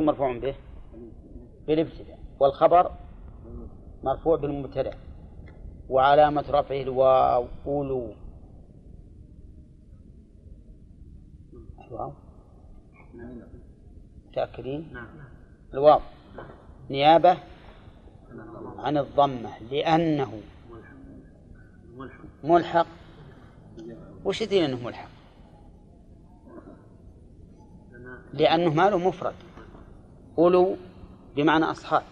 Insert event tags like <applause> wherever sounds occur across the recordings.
وش مرفوع به؟ بالابتداء والخبر مرفوع بالمبتدأ. وعلامة رفعه الواو. أولو الواو. متأكدين؟ نعم. الواو. نيابة عن الضمة. لأنه ملحق. وش يدري أنه ملحق؟ لأنه ما له مفرد. أولو بمعنى أصحاب.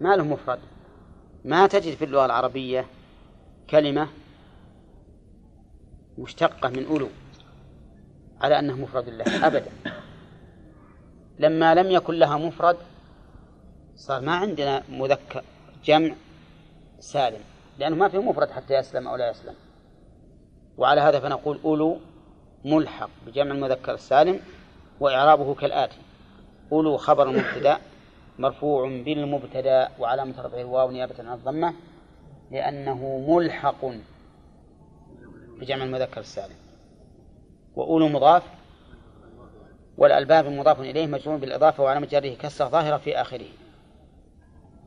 ما له مفرد. ما تجد في اللغة العربية كلمة مشتقة من أولو على أنه مفرد له أبدا. لما لم يكن لها مفرد صار ما عندنا مذكر جمع سالم لأنه ما في مفرد حتى يسلم أو لا يسلم. وعلى هذا فنقول أولو ملحق بجمع المذكر السالم وإعرابه كالآتي. أولو خبر مبتدأ مرفوع بالمبتدأ وعلامة رفعه الواو نيابة عن الضمة لأنه ملحق بجمع المذكر السالم. وأولو مضاف والألباب مضاف إليه مجرور بالإضافة وعلامة جره كسرة ظاهرة في آخره.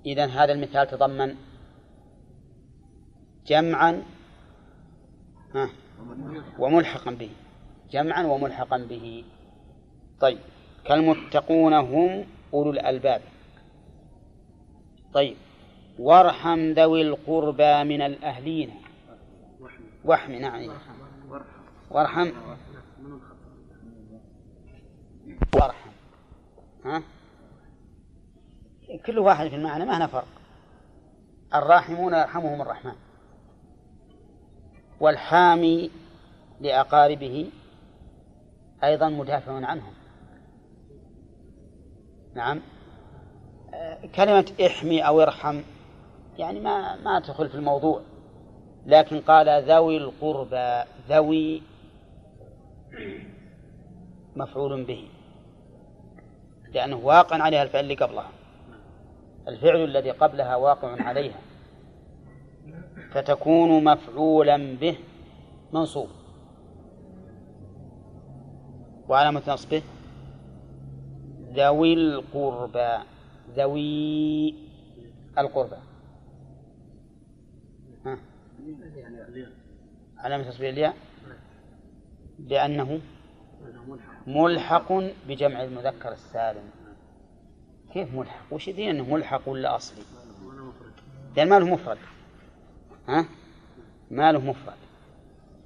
إذا هذا المثال تضمن جمعا وملحقا به. جمعا وملحقا به. طيب. كالمتقون هم أولو الألباب. طيب وارحم ذوي القربى من الأهلين. وحم نعم. وارحم. وارحم. ها؟ كل واحد في المعنى ما هنا فرق. الراحمون يرحمهم الرحمن. والحامي لأقاربه أيضا مدافع عنهم. نعم. كلمة احمي أو ارحم يعني ما ما تدخل في الموضوع. لكن قال ذوي القربى ذوي مفعول به. لأنه واقع عليها الفعل اللي قبلها. الفعل الذي قبلها واقع عليها. فتكون مفعولا به منصوب. وعلامة نصبه ذوي القربى ذوي القربى. علامة تصبير الياء لأنه ملحق بجمع المذكر السالم كيف ملحق؟ وش يدري أنه ملحق ولا أصلي؟ لأن ما له مفرد ها؟ ما له مفرد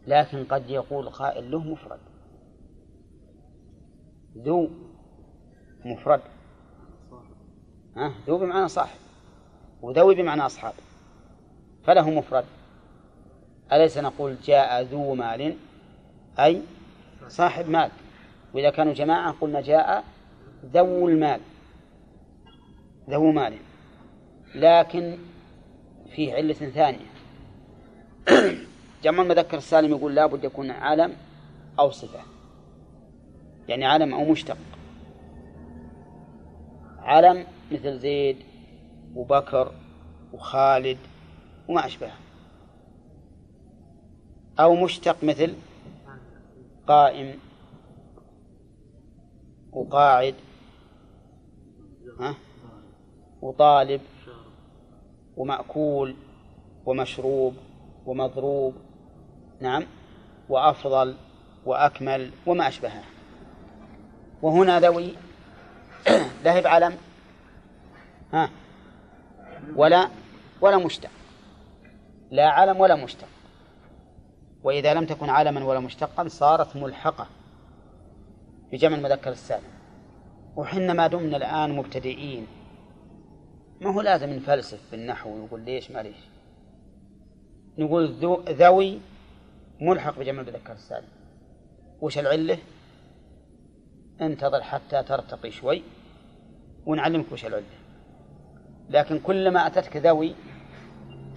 لكن قد يقول قائل له مفرد ذو مفرد. ها؟ ذو بمعنى صاحب. وذوي بمعنى أصحاب. فله مفرد. أليس نقول جاء ذو مال؟ أي صاحب مال. وإذا كانوا جماعة قلنا جاء ذو المال. ذو مال. لكن فيه علة ثانية. <clears throat> جمع المذكر السالم يقول لابد يكون علم أو صفة. يعني علم أو مشتق. علم مثل زيد وبكر وخالد وما أشبهه. أو مشتق مثل قائم وقاعد ها؟ وطالب ومأكول ومشروب ومضروب نعم وأفضل وأكمل وما أشبهه. وهنا ذوي ذهب علم ها. ولا ولا مشتق. لا علم ولا مشتق. وإذا لم تكن علما ولا مشتقا صارت ملحقة بجمع المذكر السالم وحنا ما دمنا الآن مبتدئين ما هو لازم نفلسف بالنحو ونقول ليش ما ليش؟ نقول ذوي ملحق بجمع المذكر السالم وش العلة؟ انتظر حتى ترتقي شوي. ونعلمك وش العلة. لكن كلما أتتك ذوي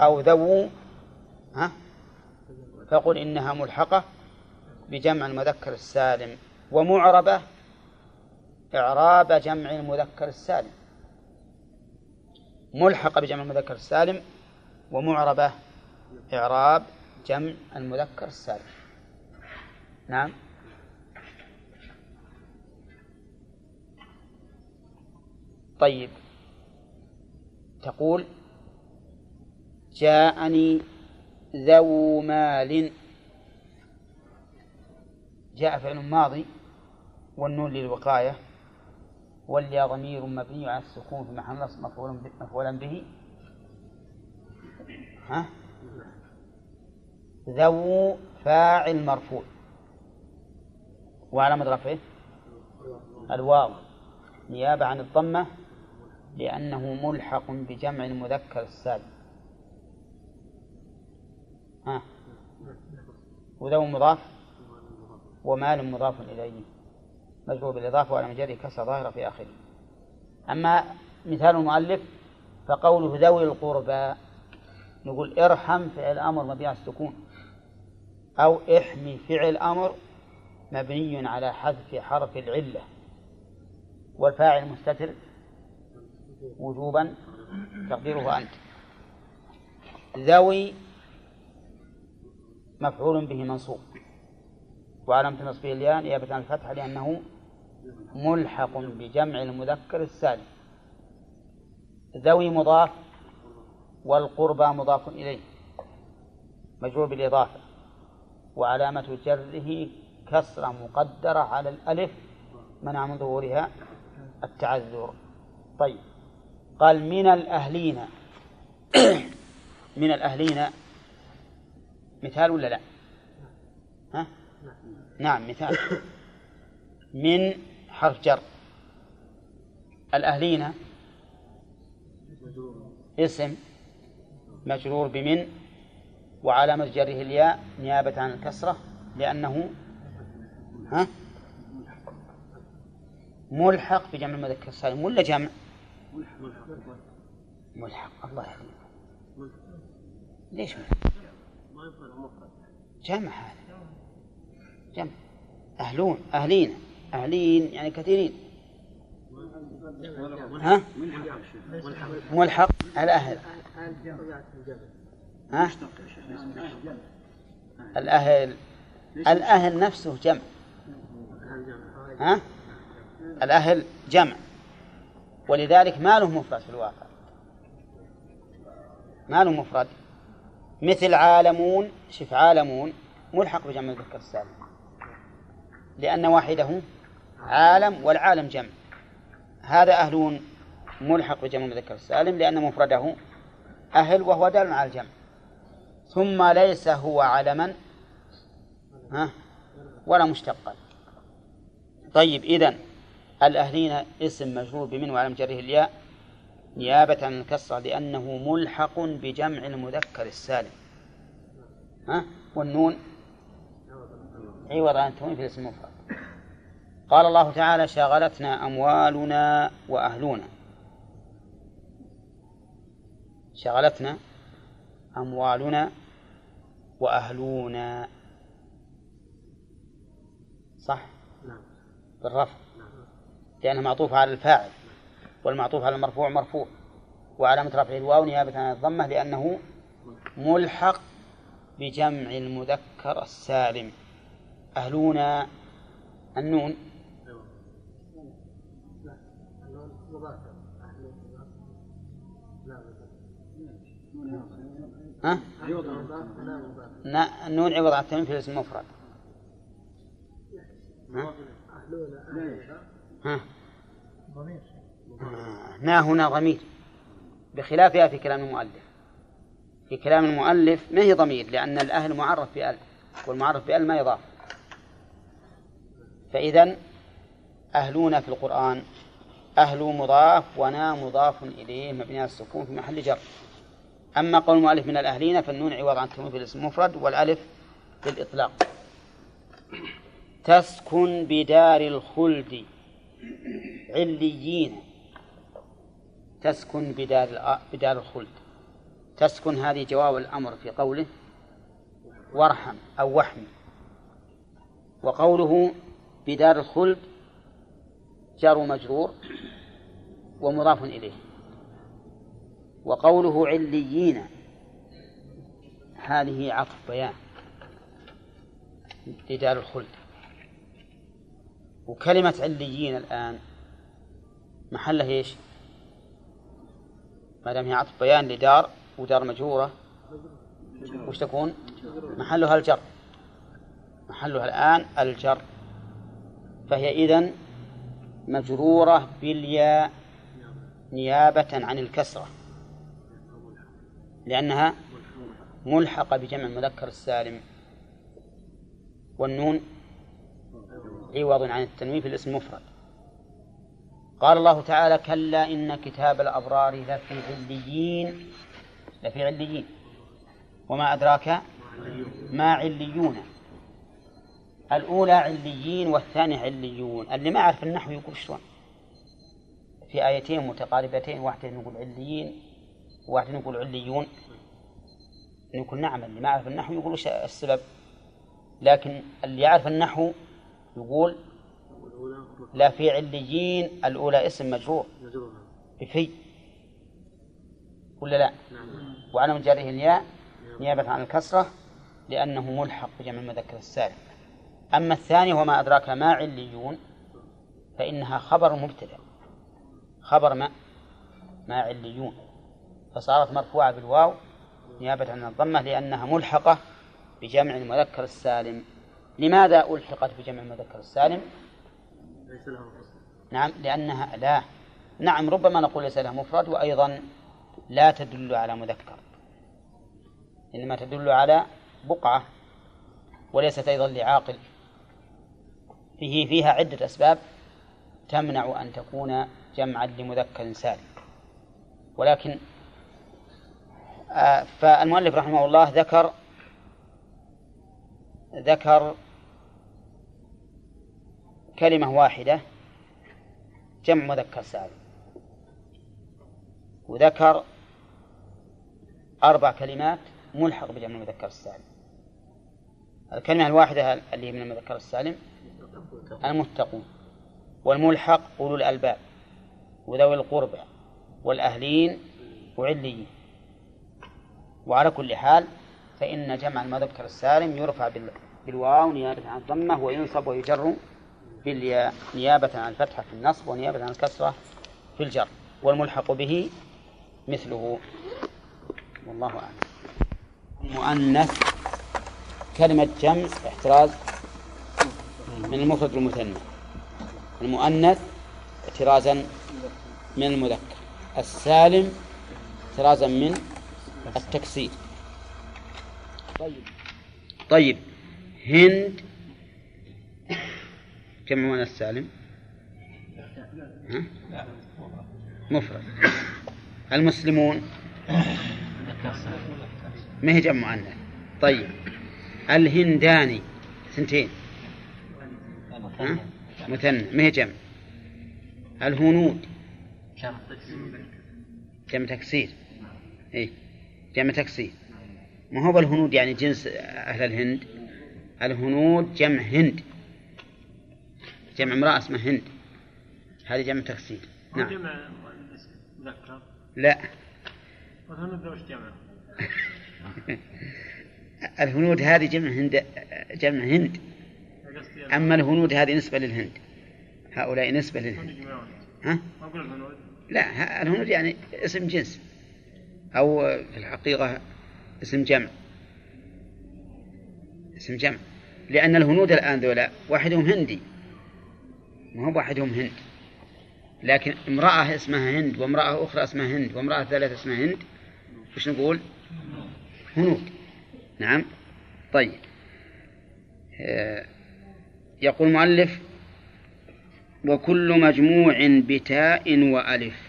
أو ذو ها فقل إنها ملحقة بجمع المذكر السالم ومعربة إعراب جمع المذكر السالم. ملحقة بجمع المذكر السالم ومعربة إعراب جمع المذكر السالم. نعم. طيب. تقول جاءني ذو مال. جاء فعل ماضي والنون للوقاية واليا ضمير مبني على السكون في محل نصب مفعول مفعولا به. ها؟ ذو فاعل مرفوع. وعلامة رفعه الواو. نيابة عن الضمة لأنه ملحق بجمع المذكر السالم ها؟ وذو مضاف؟ ومال مضاف إليه. مجرور بالإضافة وعلى مجرد كسر ظاهرة في آخره. أما مثال المؤلف فقوله ذوي القربى نقول ارحم فعل أمر مبيع السكون. أو احمي فعل أمر مبني على حذف حرف العلة. والفاعل مستتر وجوبا تقديره أنت. ذوي مفعول به منصوب. وعلامة نصبه الياء نيابة عن الفتح لأنه ملحق بجمع المذكر السالم. ذوي مضاف والقربى مضاف إليه. مجرور بالإضافة. وعلامة جره كسرة مقدرة على الألف منع من ظهورها التعذر. طيب. قال من الأهلين. <clears throat> من الأهلين. مثال ولا لا؟ ها؟ نعم مثال. من حرف جر. الأهلين. اسم مجرور بمن وعلامة جره الياء نيابة عن الكسرة لأنه ها؟ ملحق بجمع المذكر. السالم ولا جمع؟ ملحق. الله يهديك ليش ملحق؟ جمع هذا. جمع. أهلون. أهلين. أهلين يعني كثيرين. ها؟ ملحق. الأهل. ها؟ الأهل. الأهل نفسه جمع. ها؟ الأهل جمع. ولذلك ما له مفرد في الواقع. ما له مفرد. مثل عالمون شف عالمون ملحق بجمع المذكر السالم. لأن واحدة عالم والعالم جمع. هذا أهلون ملحق بجمع المذكر السالم لأن مفرده أهل وهو دال على الجمع. ثم ليس هو علما ها ولا مشتقا. طيب إذن الأهلين اسم مجرور بمن وعلم جره الياء نيابة عن الكسرة لأنه ملحق بجمع المذكر السالم. ها؟ والنون؟ عوض عن التنوين في الاسم المفرد؟ قال الله تعالى شغلتنا أموالنا وأهلنا شغلتنا أموالنا وأهلنا صح؟ نعم. بالرفع. لأنها معطوفة على الفاعل والمعطوف على المرفوع مرفوع وعلامة رفعه الواو نيابة عن الضمة لأنه ملحق بجمع المذكر السالم أهلنا النون ها؟ النون عوض عن التنوين في الاسم المفرد ها؟ ها؟ آه، نا هنا ضمير؟ بخلافها في كلام المؤلف. في كلام المؤلف ما هي ضمير؟ لأن الأهل معرف بأل والمعرف بأل ما يضاف. فإذا أهلون في القرآن أهل مضاف ونا مضاف إليه مبني على السكون في محل جر. أما قول المؤلف من الأهلين فالنون عوض عن التنوين في الاسم المفرد والألف للإطلاق تسكن بدار الخلد. عليين تسكن بدار بدار الخلد. تسكن هذه جواب الأمر في قوله وارحم أو وحم. وقوله بدار الخلد جار مجرور ومضاف إليه. وقوله عليين هذه عطف بيان لدار الخلد. وكلمة عليين الآن محلها إيش؟ ما دام هي عطف بيان لدار ودار مجرورة وش تكون؟ محلها الجر محلها الآن الجر فهي إذن مجرورة بالياء نيابة عن الكسرة لأنها ملحقة بجمع المذكر السالم والنون عوض عن التنوين في الاسم المفرد قال الله تعالى كلا إن كتاب الأبرار لفي عليين لفي عليين. وما أدراك ما عليون؟ الأولى عليين والثانية عليون. اللي ما يعرف النحو يقول شلون؟ في آيتين متقاربتين واحدة نقول عليين وواحدة نقول عليون. نقول نعم اللي ما يعرف النحو يقول السبب؟ لكن اللي يعرف النحو يقول لا في عليين الأولى اسم مجرور. بفي. ولا لا؟ وعلى مجره الياء نيابة عن الكسرة لأنه ملحق بجمع المذكر السالم أما الثاني وما أدراك ما عليون فإنها خبر مبتدأ. خبر ما؟ ما عليون فصارت مرفوعة بالواو نيابة عن الضمة لأنها ملحقة بجمع المذكر السالم. لماذا ألحقت بجمع المذكر السالم؟ ليس لها نعم لأنها لا. نعم ربما نقول ليس لها مفرد وأيضا لا تدل على مذكر. إنما تدل على بقعة وليست أيضا لعاقل. فيه فيها عدة أسباب تمنع أن تكون جمعا لمذكر سالم. ولكن آه، فالمؤلف رحمه الله ذكر ذكر كلمة واحدة جمع مذكر سالم. وذكر أربع كلمات ملحق بجمع المذكر السالم. الكلمة الواحدة اللي هي من المذكر السالم المتقون والملحق أولو الألباب وذوي القربى والأهلين وعليين. وعلى كل حال فإن جمع المذكر السالم يرفع بالواو نيابة عن الضمة وينصب ويجر بالياء نيابة عن الفتحة في النصب ونيابة عن الكسرة في الجر والملحق به مثله. والله أعلم. مؤنث كلمة جمع احتراز من المفرد المثنى. المؤنث احترازا من المذكر. السالم احترازا من التكسير. طيب. طيب. هند جمع مؤنث سالم؟ ها؟ مفرد. المسلمون؟ ما هي جمع مؤنث طيب. الهنداني سنتين؟ مثنى. ما هي جمع؟ الهنود. جمع تكسير. اي جمع تكسير. ما هو الهنود يعني جنس أهل الهند؟ الهنود جمع هند. جمع امرأة اسمها هند. هذه جمع تكسير نعم. جمع مذكر؟ لا. والهنود وش جمع؟ الهنود هذه جمع هند جمع هند. أما الهنود هذه نسبة للهند. هؤلاء نسبة للهند. ها؟ الهنود. لا الهنود يعني اسم جنس. أو في الحقيقة اسم جمع. اسم جمع. لأن الهنود الآن ذولا واحدهم هندي. ما هو واحدهم هند. لكن امرأة اسمها هند وامرأة أخرى اسمها هند وامرأة ثالثة اسمها هند وش نقول؟ هنود. نعم. طيب. آه، يقول المؤلف وكل مجموع بتاء وألف.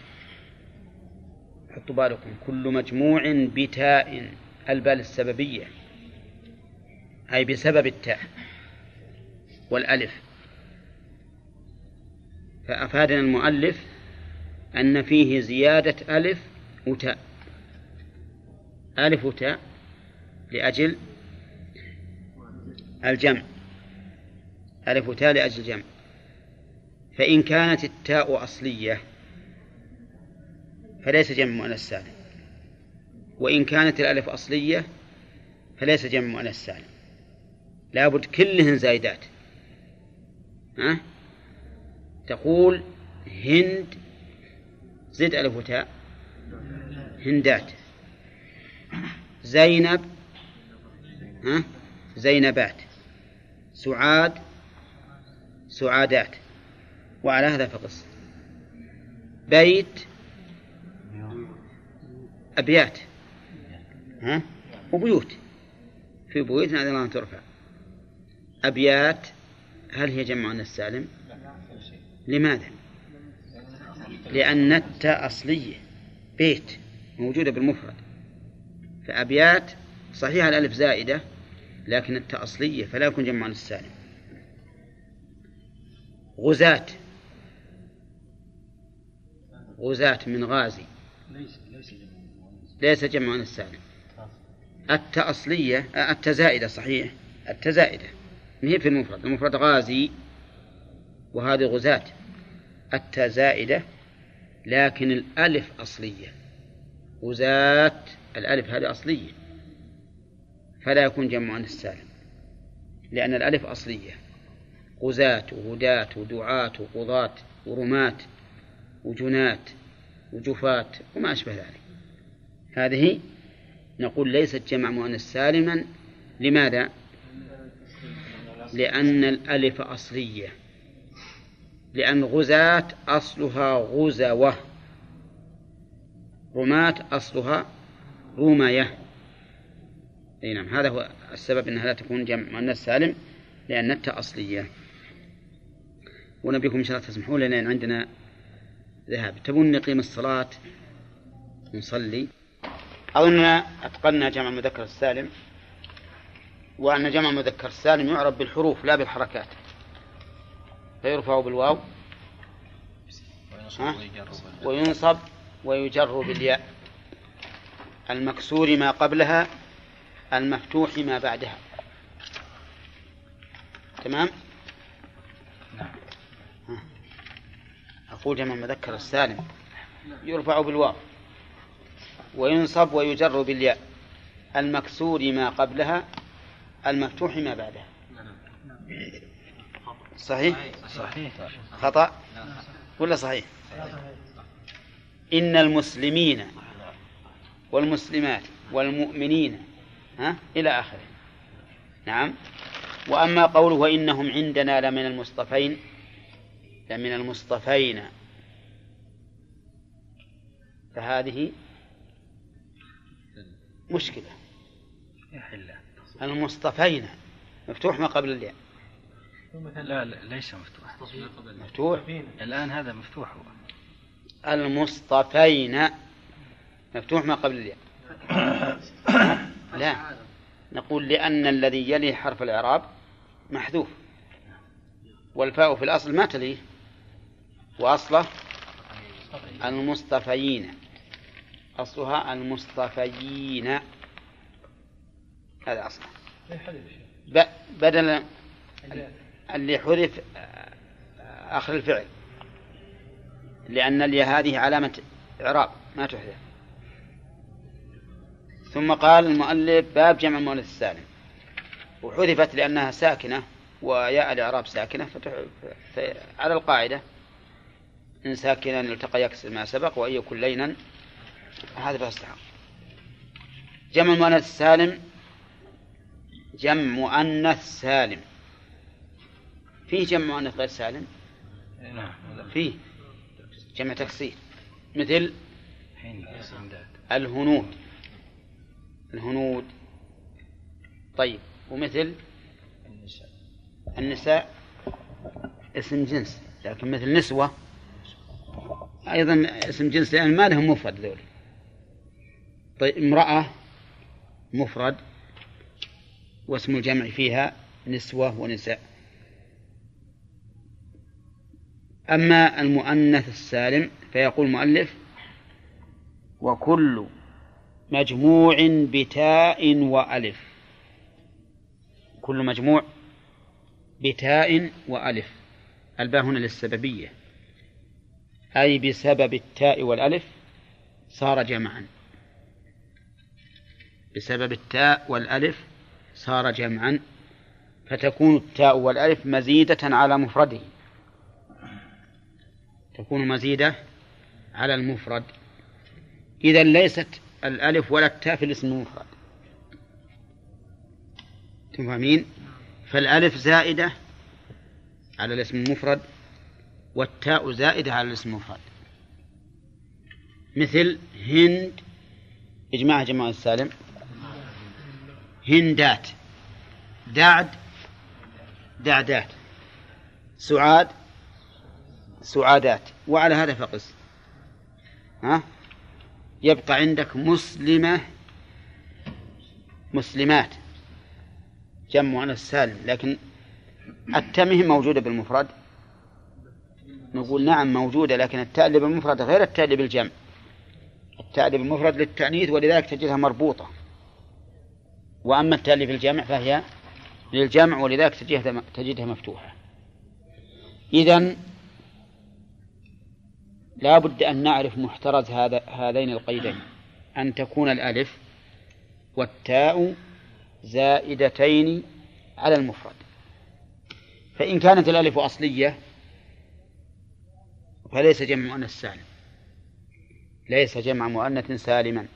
حطوا بالكم. كل مجموع بتاء. البال السببية. أي بسبب التاء والألف. فأفادنا المؤلف أن فيه زيادة ألف وتاء. ألف وتاء لأجل الجمع. ألف وتاء لأجل الجمع. فإن كانت التاء أصلية فليس جمع مؤنث سالم. وإن كانت الألف أصلية فليس جمع مؤنث سالم. لابد كلهن زايدات ها؟ تقول هند زد ألف وتاء هندات. زينب ها؟ زينبات. سعاد سعادات. وعلى هذا فقس. بيت أبيات. ها؟ وبيوت. في بيوت الله أن ترفع أبيات هل هي جمع مؤنث سالم؟ لماذا؟ لأن التاء أصلية بيت موجودة بالمفرد. فأبيات صحيح الألف زائدة لكن التاء أصلية فلا يكون جمع مؤنث سالم غزاة. غزاة من غازي. ليس جمع مؤنث سالم التاء أصلية التاء زائدة صحيح التاء زائدة. ما هي في المفرد؟ المفرد غازي. وهذه غزاة التاء زائدة لكن الألف أصلية. غزاة الألف هذه أصلية فلا يكون جمع مؤنث سالم لأن الألف أصلية. غزاة وهداة ودعاة وقضاة ورماة وجنات وجفات وما أشبه ذلك. هذه نقول ليست جمع مؤنث سالما لماذا؟ لأن الألف أصلية. لأن غزاة أصلها غزوة. رماة أصلها رومية. أي نعم هذا هو السبب أنها لا تكون جمع مؤنث سالم لأن التاء أصلية. ونبيكم إن شاء الله تسمحوا لنا أن عندنا ذهاب. تبون نقيم الصلاة؟ نصلي. أظننا أتقنا جمع المذكر السالم. وأن جمع المذكر السالم يعرف بالحروف لا بالحركات. فيرفع بالواو؟ وينصب ويجر بالياء. المكسور ما قبلها المفتوح ما بعدها. تمام؟ نعم. أقول جمع المذكر السالم. يرفع بالواو. وينصب ويجر بالياء. المكسور ما قبلها المفتوح ما بعدها. صحيح؟ صحيح. خطأ؟ ولا صحيح؟ إن المسلمين والمسلمات والمؤمنين ها إلى آخره. نعم. وأما قوله وإنهم عندنا لمن المصطفين لمن المصطفين. فهذه مشكلة. المصطفين. مفتوح ما قبل الياء. لا لا ليس مفتوح. مفتوح؟ الآن هذا مفتوح هو. المصطفين. مفتوح ما قبل الياء. <coughs> لا. نقول لأن الذي يلي حرف الإعراب محذوف. والفاء في الأصل ما تليه. وأصله المصطفيين. أصلها المصطفيين. هذا أصله ب- بدل اللي حذف آخر الفعل. لأن الياء هذه علامة إعراب ما تحذف. ثم قال المؤلف باب جمع المؤنث السالم. وحذفت لأنها ساكنة وياء الإعراب ساكنة. على القاعدة إن ساكنا التقى يكسر ما سبق وإن يكن لينا هذا فاستحق. جمع المؤنث السالم جمع مؤنث سالم. فيه جمع مؤنث غير سالم؟ نعم فيه جمع تكسير. مثل الهنود. الهنود. طيب ومثل النساء. اسم جنس لكن مثل نسوة أيضا اسم جنس لأن ما لهم مفرد ذول. طيب امرأة مفرد واسم الجمع فيها نسوة ونساء. أما المؤنث السالم فيقول المؤلف وكل مجموع بتاء وألف. كل مجموع بتاء وألف. الباء هنا للسببية. أي بسبب التاء والألف صار جمعا. بسبب التاء والألف صار جمعا. فتكون التاء والألف مزيدة على مفرده. تكون مزيدة على المفرد. إذا ليست الألف ولا التاء في الاسم المفرد. تفهمين فالألف زائدة على الاسم المفرد والتاء زائدة على الاسم المفرد. مثل هند. إجماع جماعة السالم. هندات. دعد دعدات سعاد. سعادات. وعلى هذا فقس. ها؟ يبقى عندك مسلمة مسلمات. جمع مؤنث سالم لكن التمه موجودة بالمفرد. نقول نعم موجودة لكن التاء اللي بالمفرد غير التاء اللي بالجمع. التاء اللي بالمفرد للتأنيث ولذلك تجدها مربوطة. وأما التاء اللي بالجمع فهي للجمع ولذلك تجدها تجدها مفتوحة. إذا لا بد أن نعرف محترز هذا هذين القيدين. أن تكون الألف والتاء زائدتين على المفرد. فإن كانت الألف أصلية فليس جمع مؤنث سالم. ليس جمع مؤنث سالما.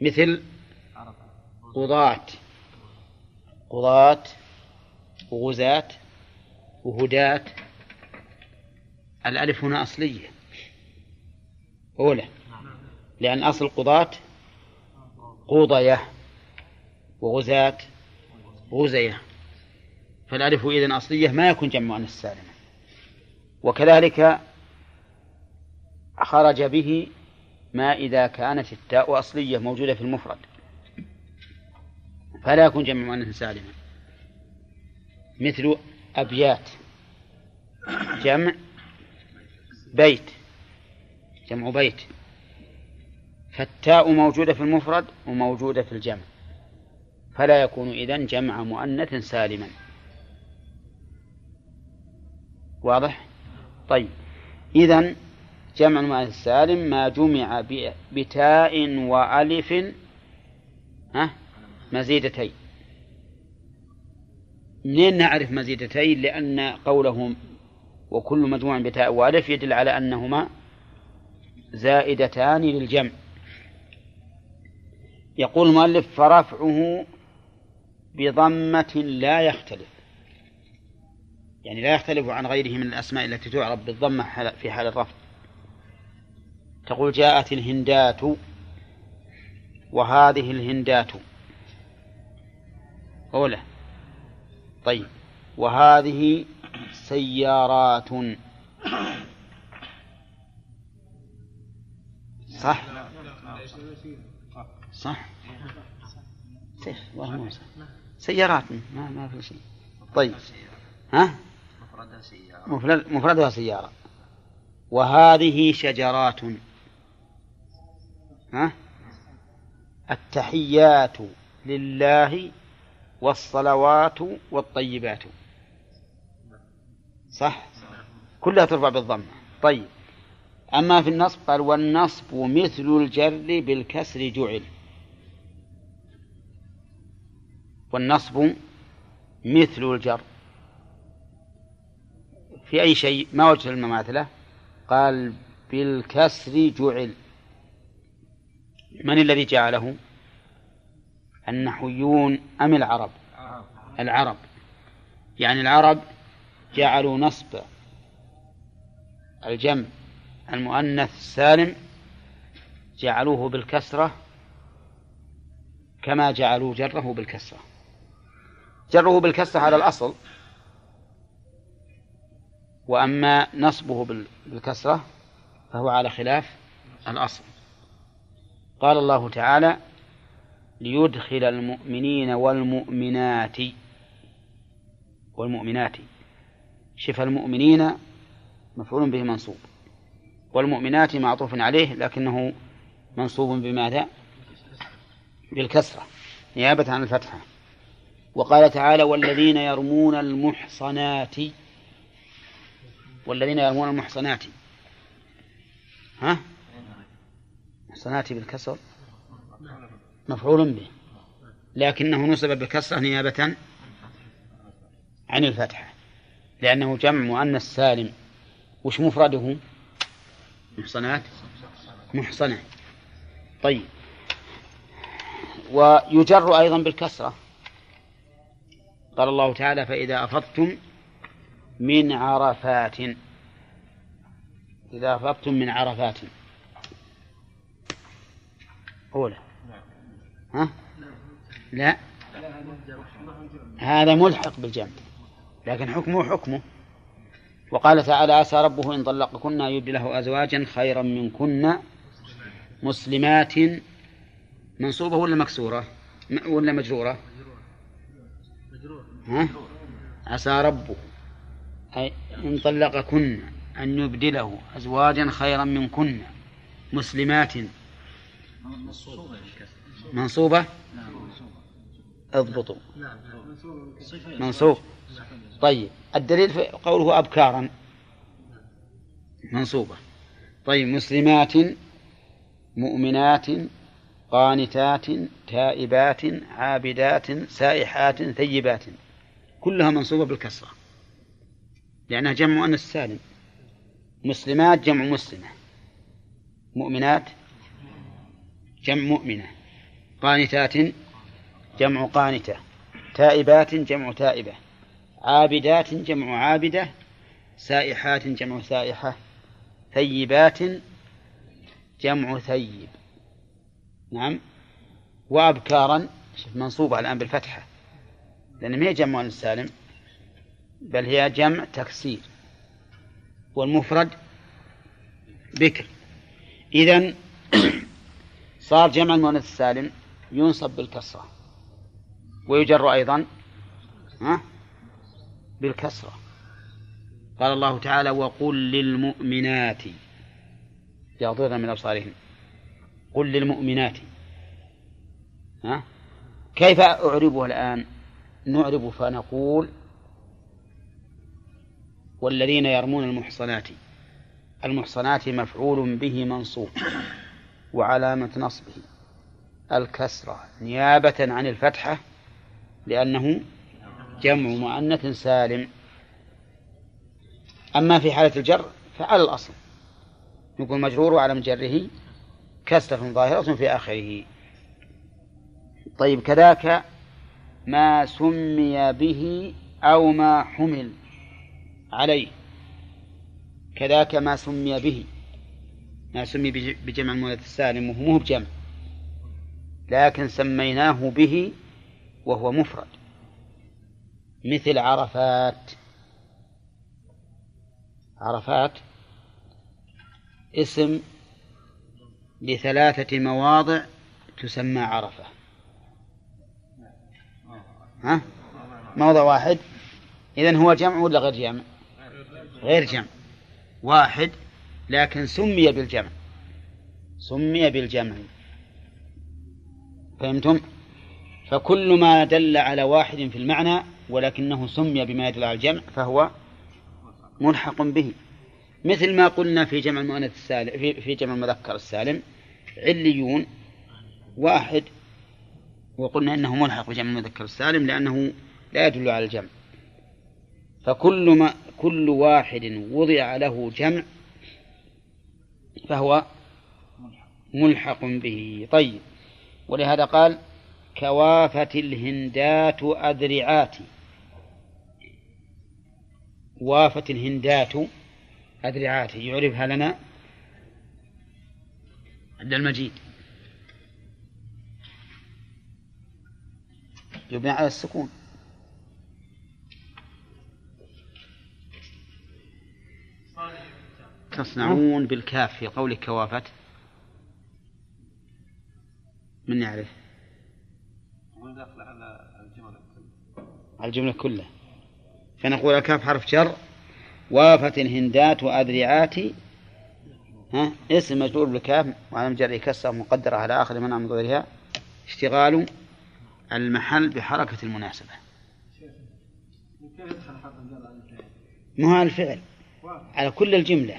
مثل قضاة. قضاة وغزاة وهداة. الألف هنا أصلية. أولى. لأن أصل قضاة قوضية وغزاة غزية. فالألف إذن أصلية ما يكون جمع مؤنث سالما وكذلك خرج به ما إذا كانت التاء أصلية موجودة في المفرد. فلا يكون جمع مؤنث سالما مثل أبيات. جمع بيت جمع بيت. فالتاء موجودة في المفرد وموجودة في الجمع. فلا يكون إذن جمع مؤنث سالما. واضح؟ طيب. إذن جمع المؤنث السالم ما جمع بتاء وألف ها؟ مزيدتين. منين نعرف مزيدتين؟ لأن قولهم وكل مجموع بتاء وألف يدل على أنهما زائدتان للجمع. يقول المؤلف فرفعه بضمة لا يختلف. يعني لا يختلف عن غيره من الأسماء التي تعرف بالضمة في حال الرفع. تقول جاءت الهندات وهذه الهندات. أولى. طيب. وهذه سيارات. صح؟ صح. سيارات. ما ما في شيء. طيب. ها؟ مفردها سيارة مفرد مفردها سيارة. وهذه شجرات. ها؟ التحيات لله والصلوات والطيبات. صح؟ كلها ترفع بالضمة. طيب. أما في النصب قال والنصب مثل الجر بالكسر جعل. والنصب مثل الجر. في أي شيء؟ ما وجه المماثلة؟ قال بالكسر جعل. من الذي جعله؟ النحويون أم العرب؟ العرب. يعني العرب جعلوا نصب الجمع المؤنث السالم جعلوه بالكسرة كما جعلوا جره بالكسرة. جره بالكسرة على الأصل وأما نصبه بالكسرة فهو على خلاف الأصل. قال الله تعالى ليدخل المؤمنين والمؤمنات والمؤمنات شف المؤمنين مفعول به منصوب والمؤمنات معطوف عليه لكنه منصوب بماذا؟ بالكسرة نيابة عن الفتحة وقال تعالى والذين يرمون المحصنات والذين يرمون المحصنات. ها؟ محصنات بالكسر مفعول به لكنه نصب بالكسرة نيابة عن الفتحة لأنه جمع مؤنث سالم. وش مفرده؟ محصنات؟ محصنة. طيب. ويجر أيضا بالكسرة. قال الله تعالى فإذا أفضتم من عرفات. إذا أفضتم من عرفات. أولى ها؟ لا. هذا ملحق بالجمع. لكن حكمه حكمه. وقال تعالى عسى ربه إن طلقكن أن يبدله أزواجا خيرا منكن مسلمات منصوبة ولا مكسورة؟ ولا مجرورة؟ ها؟ عسى ربه إن طلقكن أن يبدله أزواجا خيرا منكن مسلمات. منصوبة؟ اضبطوا منصوب طيب الدليل في قوله أبكارا. منصوبة. طيب مسلمات مؤمنات قانتات تائبات عابدات سائحات ثيبات. كلها منصوبة بالكسرة. لأنها جمع مؤنث سالم مسلمات جمع مسلمة. مؤمنات جمع مؤمنة. قانتات جمع قانتة. تائبات جمع تائبة. عابدات جمع عابدة. سائحات جمع سائحة. ثيبات جمع ثيب. نعم. وأبكارا منصوبة الآن بالفتحة. لأن ما هي جمع السالم بل هي جمع تكسير. والمفرد بكر. إذن <clears throat> صار جمع المؤنث السالم ينصب بالكسرة. ويجر أيضا بالكسرة. قال الله تعالى وقل للمؤمنات يغضضن من أبصارهن قل للمؤمنات ها؟ كيف أعربها الآن؟ نعرب فنقول والذين يرمون المحصنات المحصنات مفعول به منصوب وعلامة نصبه. الكسرة نيابة عن الفتحة لأنه جمع مؤنث سالم. أما في حالة الجر فعلى الأصل. يكون مجرور على مجره كسرة ظاهرة في آخره. طيب كذاك ما سمي به أو ما حمل عليه. كذاك ما سمي به. ما سمي بجمع المؤنث السالم وهو بجمع. لكن سميناه به وهو مفرد. مثل عرفات. عرفات اسم لثلاثة مواضع تسمى عرفة. ها؟ موضع واحد. إذن هو جمع ولا غير جمع؟ غير جمع. واحد لكن سمي بالجمع. سمي بالجمع. فهمتم؟ فكل ما دل على واحد في المعنى ولكنه سمي بما يدل على الجمع فهو ملحق به. مثل ما قلنا في جمع المؤنث السالم في, في جمع المذكر السالم عليون واحد وقلنا إنه ملحق بجمع المذكر السالم لأنه لا يدل على الجمع. فكل ما كل واحد وضع له جمع فهو ملحق به. طيب ولهذا قال كوافة الهندات أذرعات. وافت الهندات أذرعات يعرفها لنا عبد المجيد. يبنى على السكون. تصنعون بالكاف في قول كوافت من يعرف على الجملة كلها. فنقول الكاف حرف جر وافت الهندات وأذرعات. ها؟ اسم مجرور بالكاف وعلى جر كسر مقدرة على آخر منع من ظهرها اشتغال المحل بحركة المناسبة. ما هو الفعل. على كل الجملة.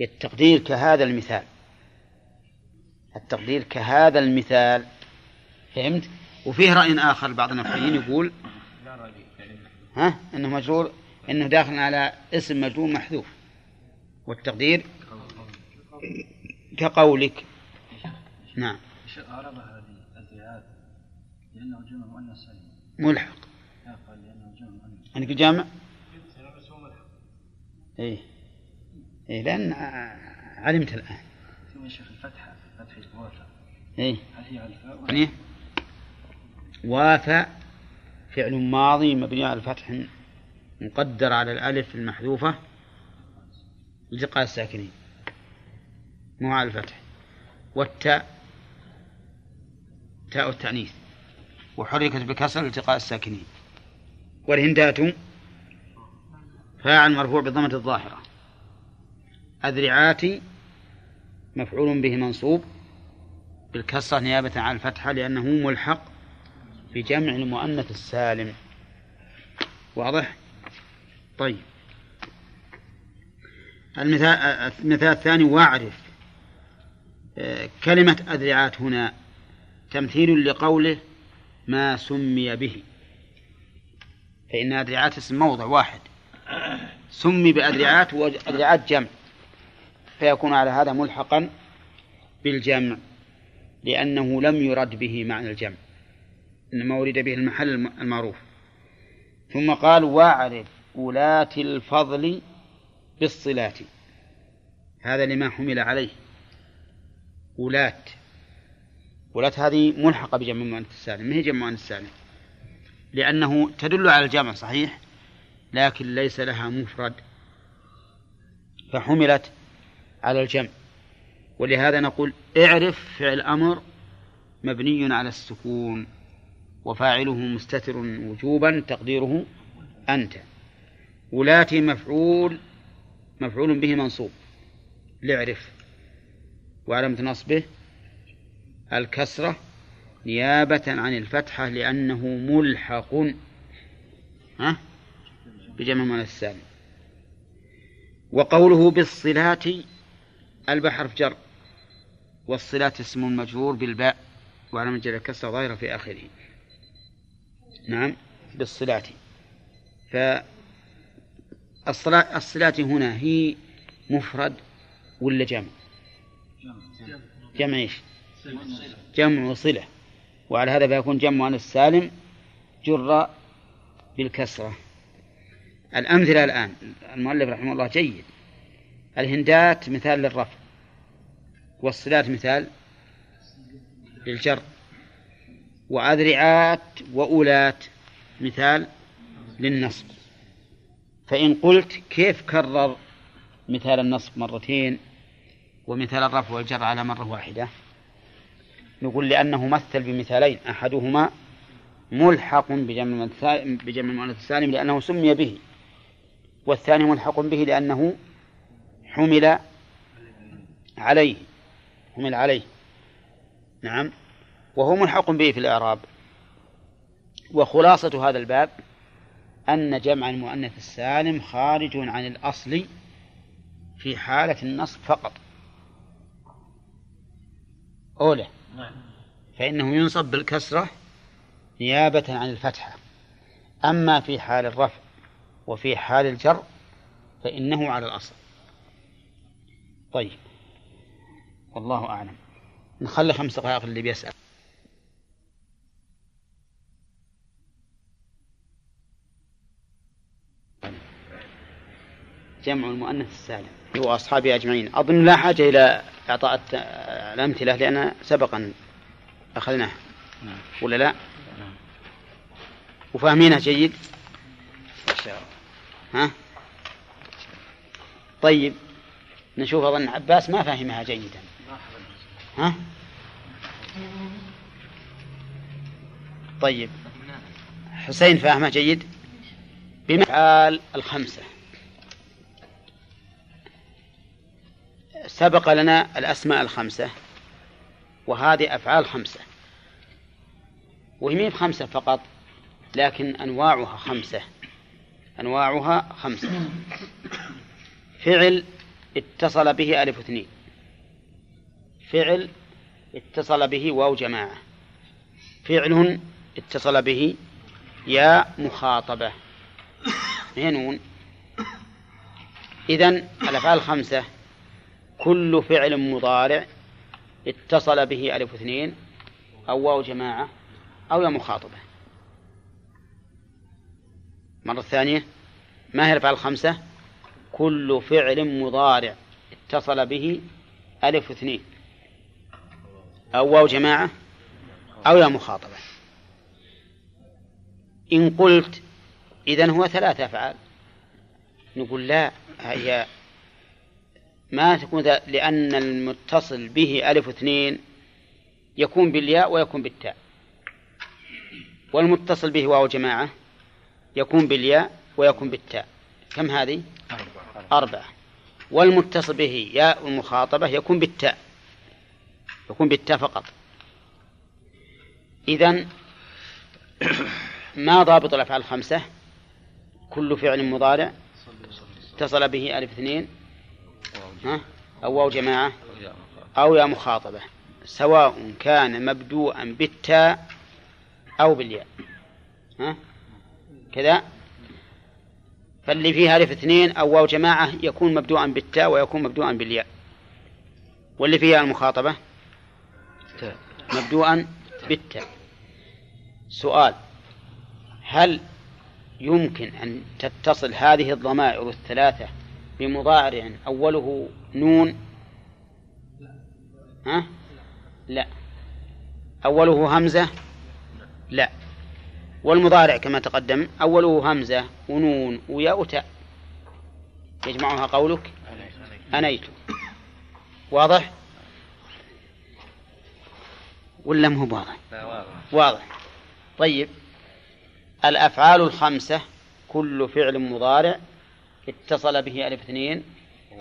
التقدير كهذا المثال. التقدير كهذا المثال. فهمت؟ وفيه رأي آخر بعض النحويين يقول ها؟ إنه مجرور إنه داخل على اسم مجرور محذوف. والتقدير؟ كقولك. نعم. أعرب هذه الزيادة لأنه جمع مؤنث ملحق. مؤنث عندك جامع؟ بس هو ملحق إيه. إيه لأن علمت الآن. ثم يا شيخ الفتحة فتح الوافى إيه. هل هي على الفاء يعني وافى فعل ماضي مبني على الفتح مقدر على الألف المحذوفة التقاء الساكنين مو على الفتح. والتاء تاء التأنيث. وحركت بكسر التقاء الساكنين. والهندات فاعل مرفوع بضمة الظاهرة. أذرعات مفعول به منصوب بالكسرة نيابة عن الفتحة لأنه ملحق بجمع المؤنث السالم. واضح؟ طيب. المثال المثال الثاني واعرف. كلمة أذرعات هنا تمثيل لقوله ما سمي به. فإن أذرعات اسم موضع واحد. سمي بأذرعات وأذرعات جمع. فيكون على هذا ملحقا بالجمع لأنه لم يرد به معنى الجمع. إنما ورد به المحل المعروف. ثم قال واعرف ولاة الفضل بالصلات هذا لما حمل عليه. ولاة. ولاة هذه ملحقة بجمع المؤنث السالم. ما هي جمع المؤنث السالم؟ لأنه تدل على الجمع صحيح؟ لكن ليس لها مفرد. فحملت على الجمع. ولهذا نقول اعرف فعل أمر مبني على السكون. وفاعله مستتر وجوبا تقديره أنت. ولاتي مفعول مفعول به منصوب. لعرف. وعلامة نصبه الكسرة نيابة عن الفتحة لأنه ملحق. ها؟ بجمع من السالم. وقوله بالصلات البحر في جر. والصلات اسم مجرور بالباء. وعلى جر الكسرة ظاهرة في آخره. نعم. بالصلات فالصلاة الصلاة هنا هي مفرد ولا جمع؟ جمع إيش؟ جمع صلة. وعلى هذا فيكون جمع عن السالم جر بالكسرة. الأمثلة الآن المؤلف رحمه الله جيد. الهندات مثال للرفع والصلات مثال للجر. وأذرعات وأولات. مثال للنصب. فإن قلت كيف كرر مثال النصب مرتين ومثال الرفع والجر على مرة واحدة؟ نقول لأنه مثل بمثالين. أحدهما ملحق بجمع المؤنث السالم لأنه سمي به والثاني ملحق به لأنه حمل عليه. حمل عليه. نعم. وهو ملحق به في الإعراب. وخلاصة هذا الباب أن جمع المؤنث السالم خارج عن الأصل في حالة النصب فقط. أولى فإنه ينصب بالكسرة نيابة عن الفتحة. أما في حال الرفع وفي حال الجر فإنه على الأصل. طيب والله أعلم. نخلي خمس دقائق اللي بيسأل. جمع المؤنث السالم هو أصحابي أجمعين أظن لا حاجة إلى إعطاء الأمثلة لأن سبق أن أخذناها نعم. ولا لا؟ نعم. وفاهمينها جيد؟ ها؟ طيب نشوف أظن عباس ما فهمها جيدا ها؟ طيب حسين فاهمها جيد بمفعال الخمسة سبق لنا الأسماء الخمسة وهذه أفعال خمسة. وهي خمسة فقط لكن أنواعها خمسة. أنواعها خمسة. فعل اتصل به ألف اثنين. فعل اتصل به واو جماعة. فعل اتصل به يا مخاطبة. هي نون. إذن الأفعال الخمسة كل فعل مضارع اتصل به ألف اثنين أو واو جماعة أو يا مخاطبة. مرة ثانية ما هي الأفعال الخمسة؟ كل فعل مضارع اتصل به ألف اثنين أو واو جماعة أو يا مخاطبة. إن قلت إذن هو ثلاثة أفعال. نقول لا هي ما تكون لأن المتصل به ألف اثنين يكون بالياء ويكون بالتاء. والمتصل به واو جماعة يكون بالياء ويكون بالتاء. كم هذه؟ أربعة. والمتصل به ياء المخاطبة يكون بالتاء. يكون بالتاء فقط. إذن ما ضابط الأفعال الخمسة؟ كل فعل مضارع اتصل به ألف اثنين ها؟ أو واو جماعة. أو يا مخاطبة. سواء كان مبدوءا بالتاء أو بالياء. ها؟ كذا. فاللي فيها ألف اثنين أو واو جماعة يكون مبدوءا بالتاء ويكون مبدوءا بالياء. واللي فيها المخاطبة؟ مبدوءا بالتاء. سؤال. هل يمكن أن تتصل هذه الضمائر الثلاثة بمضارع أوله نون. ها؟ لا. أوله همزة؟ لا. والمضارع كما تقدم أوله همزة ونون وياء وتاء يجمعها قولك؟ أنيت. واضح؟ ولا مو واضح؟ واضح. طيب. الأفعال الخمسة كل فعل مضارع. اتصل به ألف اثنين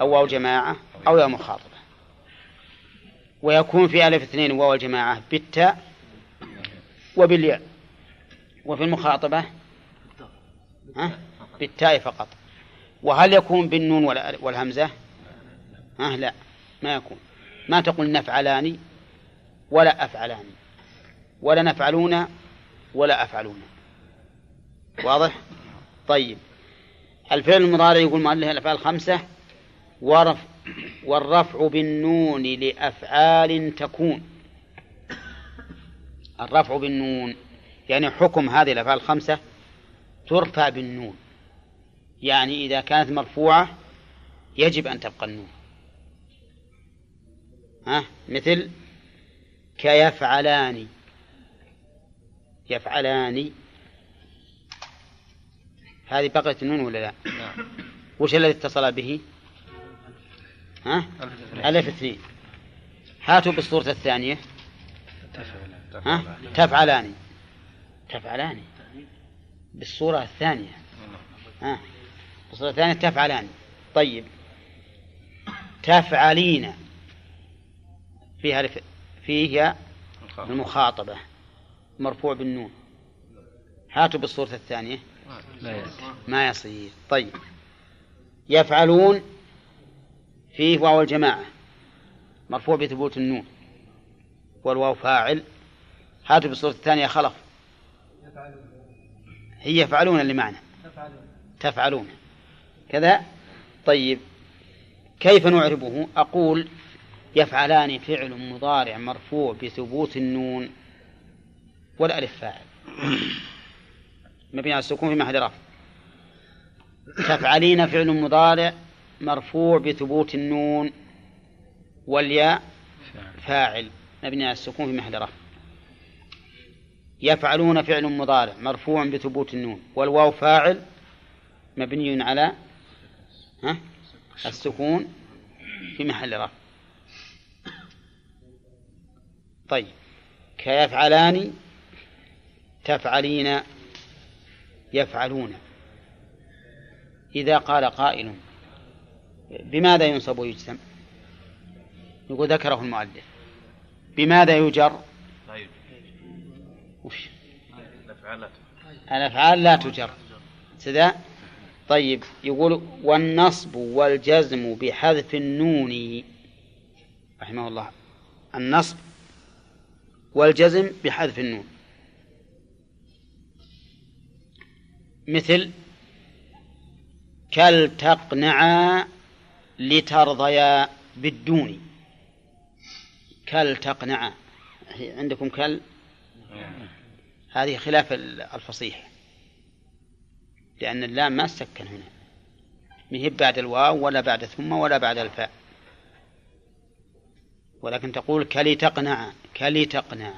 أو واو جماعة أو يا مخاطبة. ويكون في ألف اثنين واو الجماعة بالتاء وبالياء. وفي المخاطبة؟ ها؟ بالتاء فقط. وهل يكون بالنون والهمزة؟ ها؟ لا ما يكون. ما تقول نفعلان ولا أفعلان. ولا نفعلون ولا أفعلون. واضح؟ طيب. الفعل المضارع يقول مؤلف الأفعال الخمسة ورف والرفع بالنون لأفعال تكون. الرفع بالنون يعني حكم هذه الأفعال الخمسة ترفع بالنون. يعني إذا كانت مرفوعة يجب أن تبقى النون. ها؟ مثل كيفعلان. يفعلان هذه بقيت النون ولا لا؟ نعم. وش الذي اتصل به؟ ها؟ ألف اثنين. هاتوا بالصورة الثانية. ها؟ تفعلان تفعلان بالصورة الثانية. ها؟ بالصورة الثانية تفعلان طيب. تفعلين. فيها فيه المخاطبة. مرفوع بالنون. هاتوا بالصورة الثانية. ما يصير. طيب. يفعلون فيه واو الجماعة. مرفوع بثبوت النون. والواو فاعل. هاتوا بالصورة الثانية خلف هي يفعلون اللي معنا. تفعلون. كذا؟ طيب. كيف نعربه؟ أقول يفعلان فعل مضارع مرفوع بثبوت النون والألف فاعل. مبني على السكون في محل رفع تفعلين فعل مضارع مرفوع بثبوت النون والياء فاعل. مبني على السكون في محل رفع يفعلون فعل مضارع مرفوع بثبوت النون والواو فاعل مبني على ها؟ السكون في محل رفع طيب. كيفعلان؟ تفعلين يفعلون. إذا قال قائل بماذا ينصب ويجزم يقول ذكره المؤلف. بماذا يجر؟ وش؟ الأفعال لا تجر. سذا طيب يقول والنصب والجزم بحذف النون رحمه الله. النصب والجزم بحذف النون. مثل كل تقنعا لترضيا بالدون. كل تقنع عندكم كل هذه خلاف الفصيح. لأن اللام ما سكن هنا. ما هي بعد الواو ولا بعد ثم ولا بعد الفاء. ولكن تقول كلي تقنع كلي تقنع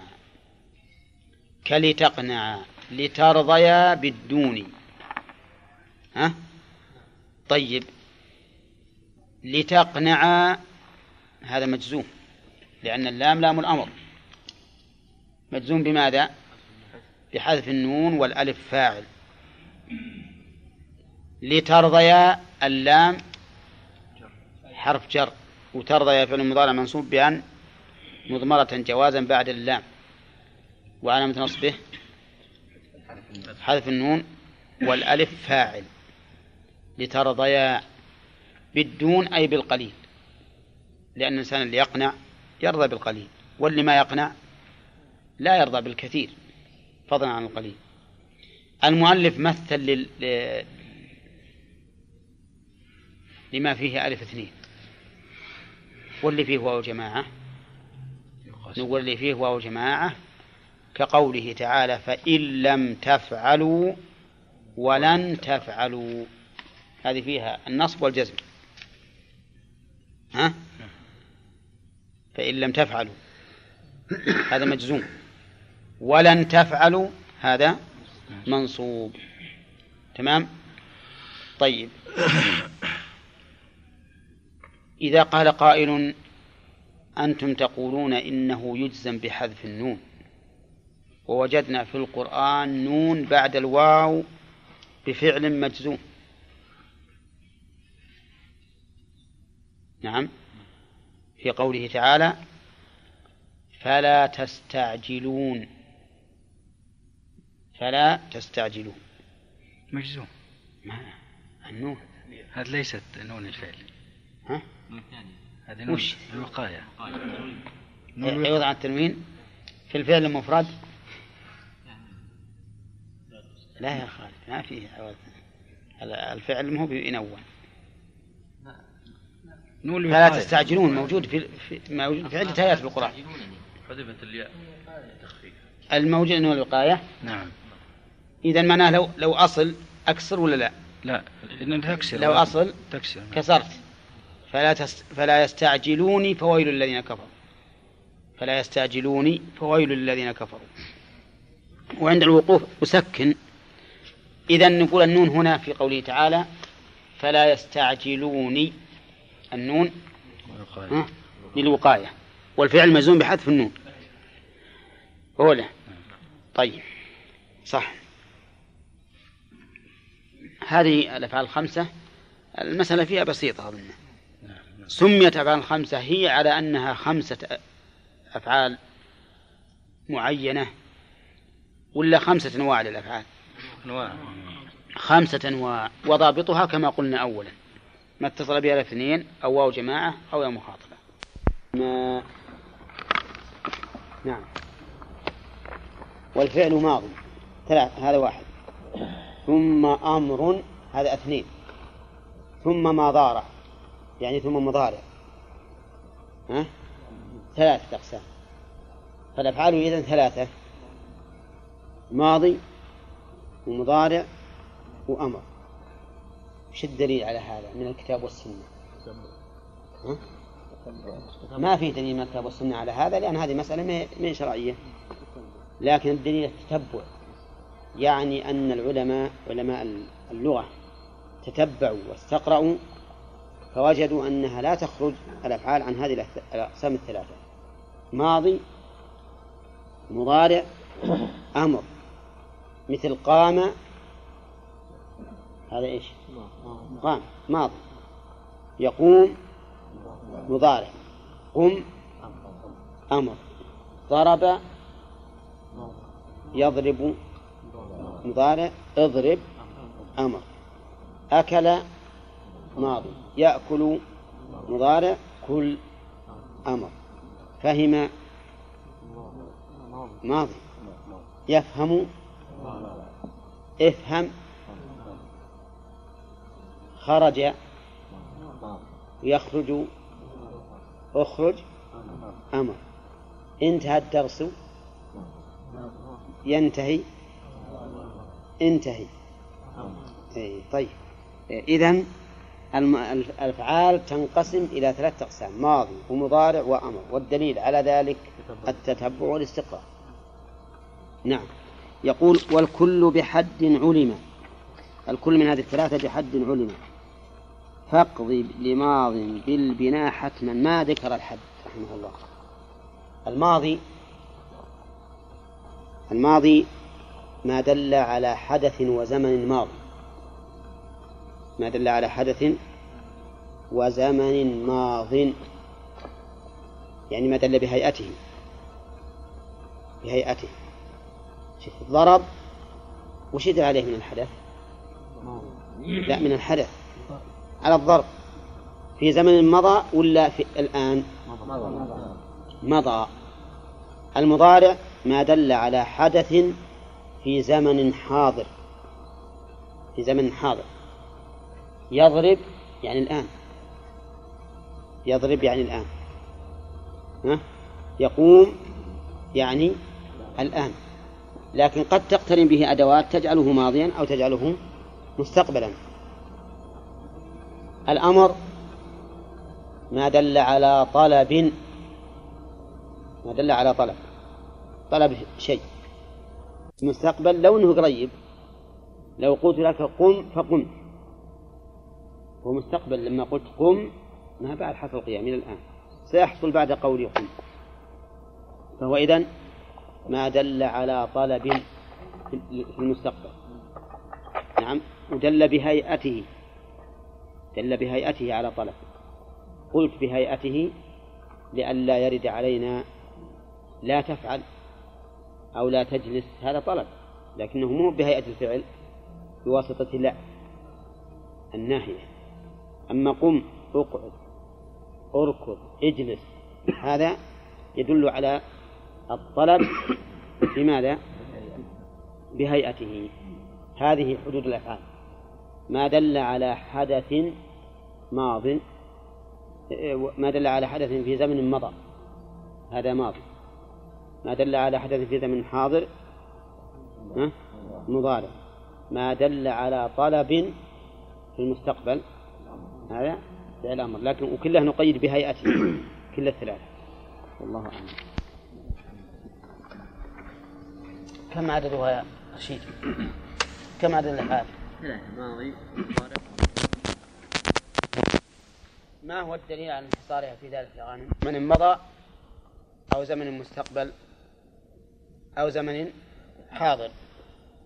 كلي تقنع لترضيا بالدون. ها؟ طيب. لتقنع هذا مجزوم لأن اللام لام الأمر. مجزوم بماذا؟ بحذف النون والألف فاعل. لترضيا اللام حرف جر وترضيا فعل مضارع منصوب بأن مضمرة جوازا بعد اللام. وعلامة نصبه حذف النون والألف فاعل. لترضيا بالدون أي بالقليل. لأن الإنسان اللي يقنع يرضى بالقليل واللي ما يقنع لا يرضى بالكثير فضلا عن القليل. المؤلف مثل لل... لما فيه ألف اثنين. واللي فيه واو جماعة نقول اللي فيه واو جماعة كقوله تعالى فإن لم تفعلوا ولن تفعلوا. هذه فيها النصب والجزم. ها؟ فإن لم تفعلوا هذا مجزوم. ولن تفعلوا هذا منصوب. تمام؟ طيب. إذا قال قائل أنتم تقولون إنه يجزم بحذف النون. ووجدنا في القرآن نون بعد الواو بفعل مجزوم. نعم. في قوله تعالى فلا تستعجلون. فلا تستعجلون. مجزوم. ما النون. هذه ليست نون الفعل. ها؟ هذه نون وش؟ الوقاية. عوض عن التنوين في الفعل المفرد. لا يا خالد ما فيه عوض. الفعل مو بينون. نون فلا تستعجلون موجود في, في موجود في عدة آيات في القرآن. حذفت الياء. الموجود أنه الوقاية؟ نعم. إذا معناه لو لو أصل أكسر ولا لا؟ لا إن تكسر. لو أصل تكسر كسرت. فلا تس فلا يستعجلوني فويل للذين كفروا. فلا يستعجلوني فويل للذين كفروا. وعند الوقوف أسكن. إذا نقول النون هنا في قوله تعالى فلا يستعجلوني النون. للوقاية. والفعل مجزوم بحذف النون. أولى طيب. صح. هذه الأفعال الخمسة. المسألة فيها بسيطة أظن. سميت أفعال الخمسة هي على أنها خمسة أفعال معينة ولا خمسة أنواع للأفعال؟ أنواع. خمسة أنواع. وضابطها كما قلنا أولا. ما اتصل بها الاثنين أو واو جماعة أو يا مخاطبة. ما نعم. والفعل ماضي. ثلاث هذا واحد. ثم أمر هذا اثنين. ثم مضارع يعني ثم مضارع. ها؟ ثلاثة أقسام. فالأفعال إذن ثلاثة. ماضي ومضارع وأمر. وش الدليل على هذا من الكتاب والسنة؟ ما في دليل من الكتاب والسنة على هذا لأن هذه مسألة ما- من شرعية. لكن الدليل التتبع يعني أن العلماء علماء اللغة تتبعوا واستقرأوا فوجدوا أنها لا تخرج الأفعال عن هذه الأقسام الثلاثة. ماضي مضارع أمر. مثل قام هذا إيش؟ قام ماضي يقوم مضارع. قم أمر. ضرب يضرب مضارع. اضرب أمر. أكل ماضي. يأكل مضارع. كل أمر. فهم ماضي. يفهم. افهم. خرج يخرج أخرج أمر. انتهى الدرس. ينتهي. انتهي. أي طيب. إذن الم- الأفعال تنقسم إلى ثلاثة أقسام ماضي ومضارع وأمر والدليل على ذلك التتبع. والاستقراء نعم. يقول والكل بحد علم. الكل من هذه الثلاثة بحد علم. فاقضي لماض بالبناء حتما. ما ذكر الحد رحمه الله. الماضي الماضي ما دل على حدث وزمن ماضي. ما دل على حدث وزمن ماض. يعني ما دل بهيئته. بهيئته. شوف ضرب وش يدل عليه من الحدث؟ لا من الحدث. على الضرب في زمن مضى ولا في الآن؟ مضى. المضارع ما دل على حدث في زمن حاضر. في زمن حاضر. يضرب يعني الآن. يضرب يعني الآن. ها؟ يقوم يعني الآن. لكن قد تقترن به أدوات تجعله ماضيا أو تجعله مستقبلا. الأمر ما دل على طلب ما دل على طلب طلب شيء. مستقبل لو انه قريب. لو قلت لك قم فقمت هو مستقبل لما قلت قم ما بعد حصل القيام إلى الآن. سيحصل بعد قولي قم. فهو إذن ما دل على طلب في المستقبل. نعم ودل بهيئته. دل بهيئته على طلب. قلت بهيئته لئلا يرد علينا لا تفعل أو لا تجلس هذا طلب لكنه مو بهيئة الفعل بواسطة لا الناهية. أما قم اقعد اركض اجلس هذا يدل على الطلب بماذا؟ بهيئته. هذه حدود الأفعال. ما دل على حدث ماض ما دل على حدث في زمن مضى هذا ماضي ما دل على حدث في زمن حاضر؟ مضارع ما دل على طلب في المستقبل هذا فعل أمر لكن وكله نقيد بهيئته <coughs> كل الثلاثة والله أعلم كم عددها يا رشيد؟ كم عدد الأفعال؟ ماضي ما هو الدليل على انحصارها في ذلك الأغانم؟ من مضى أو زمن مستقبل أو زمن حاضر.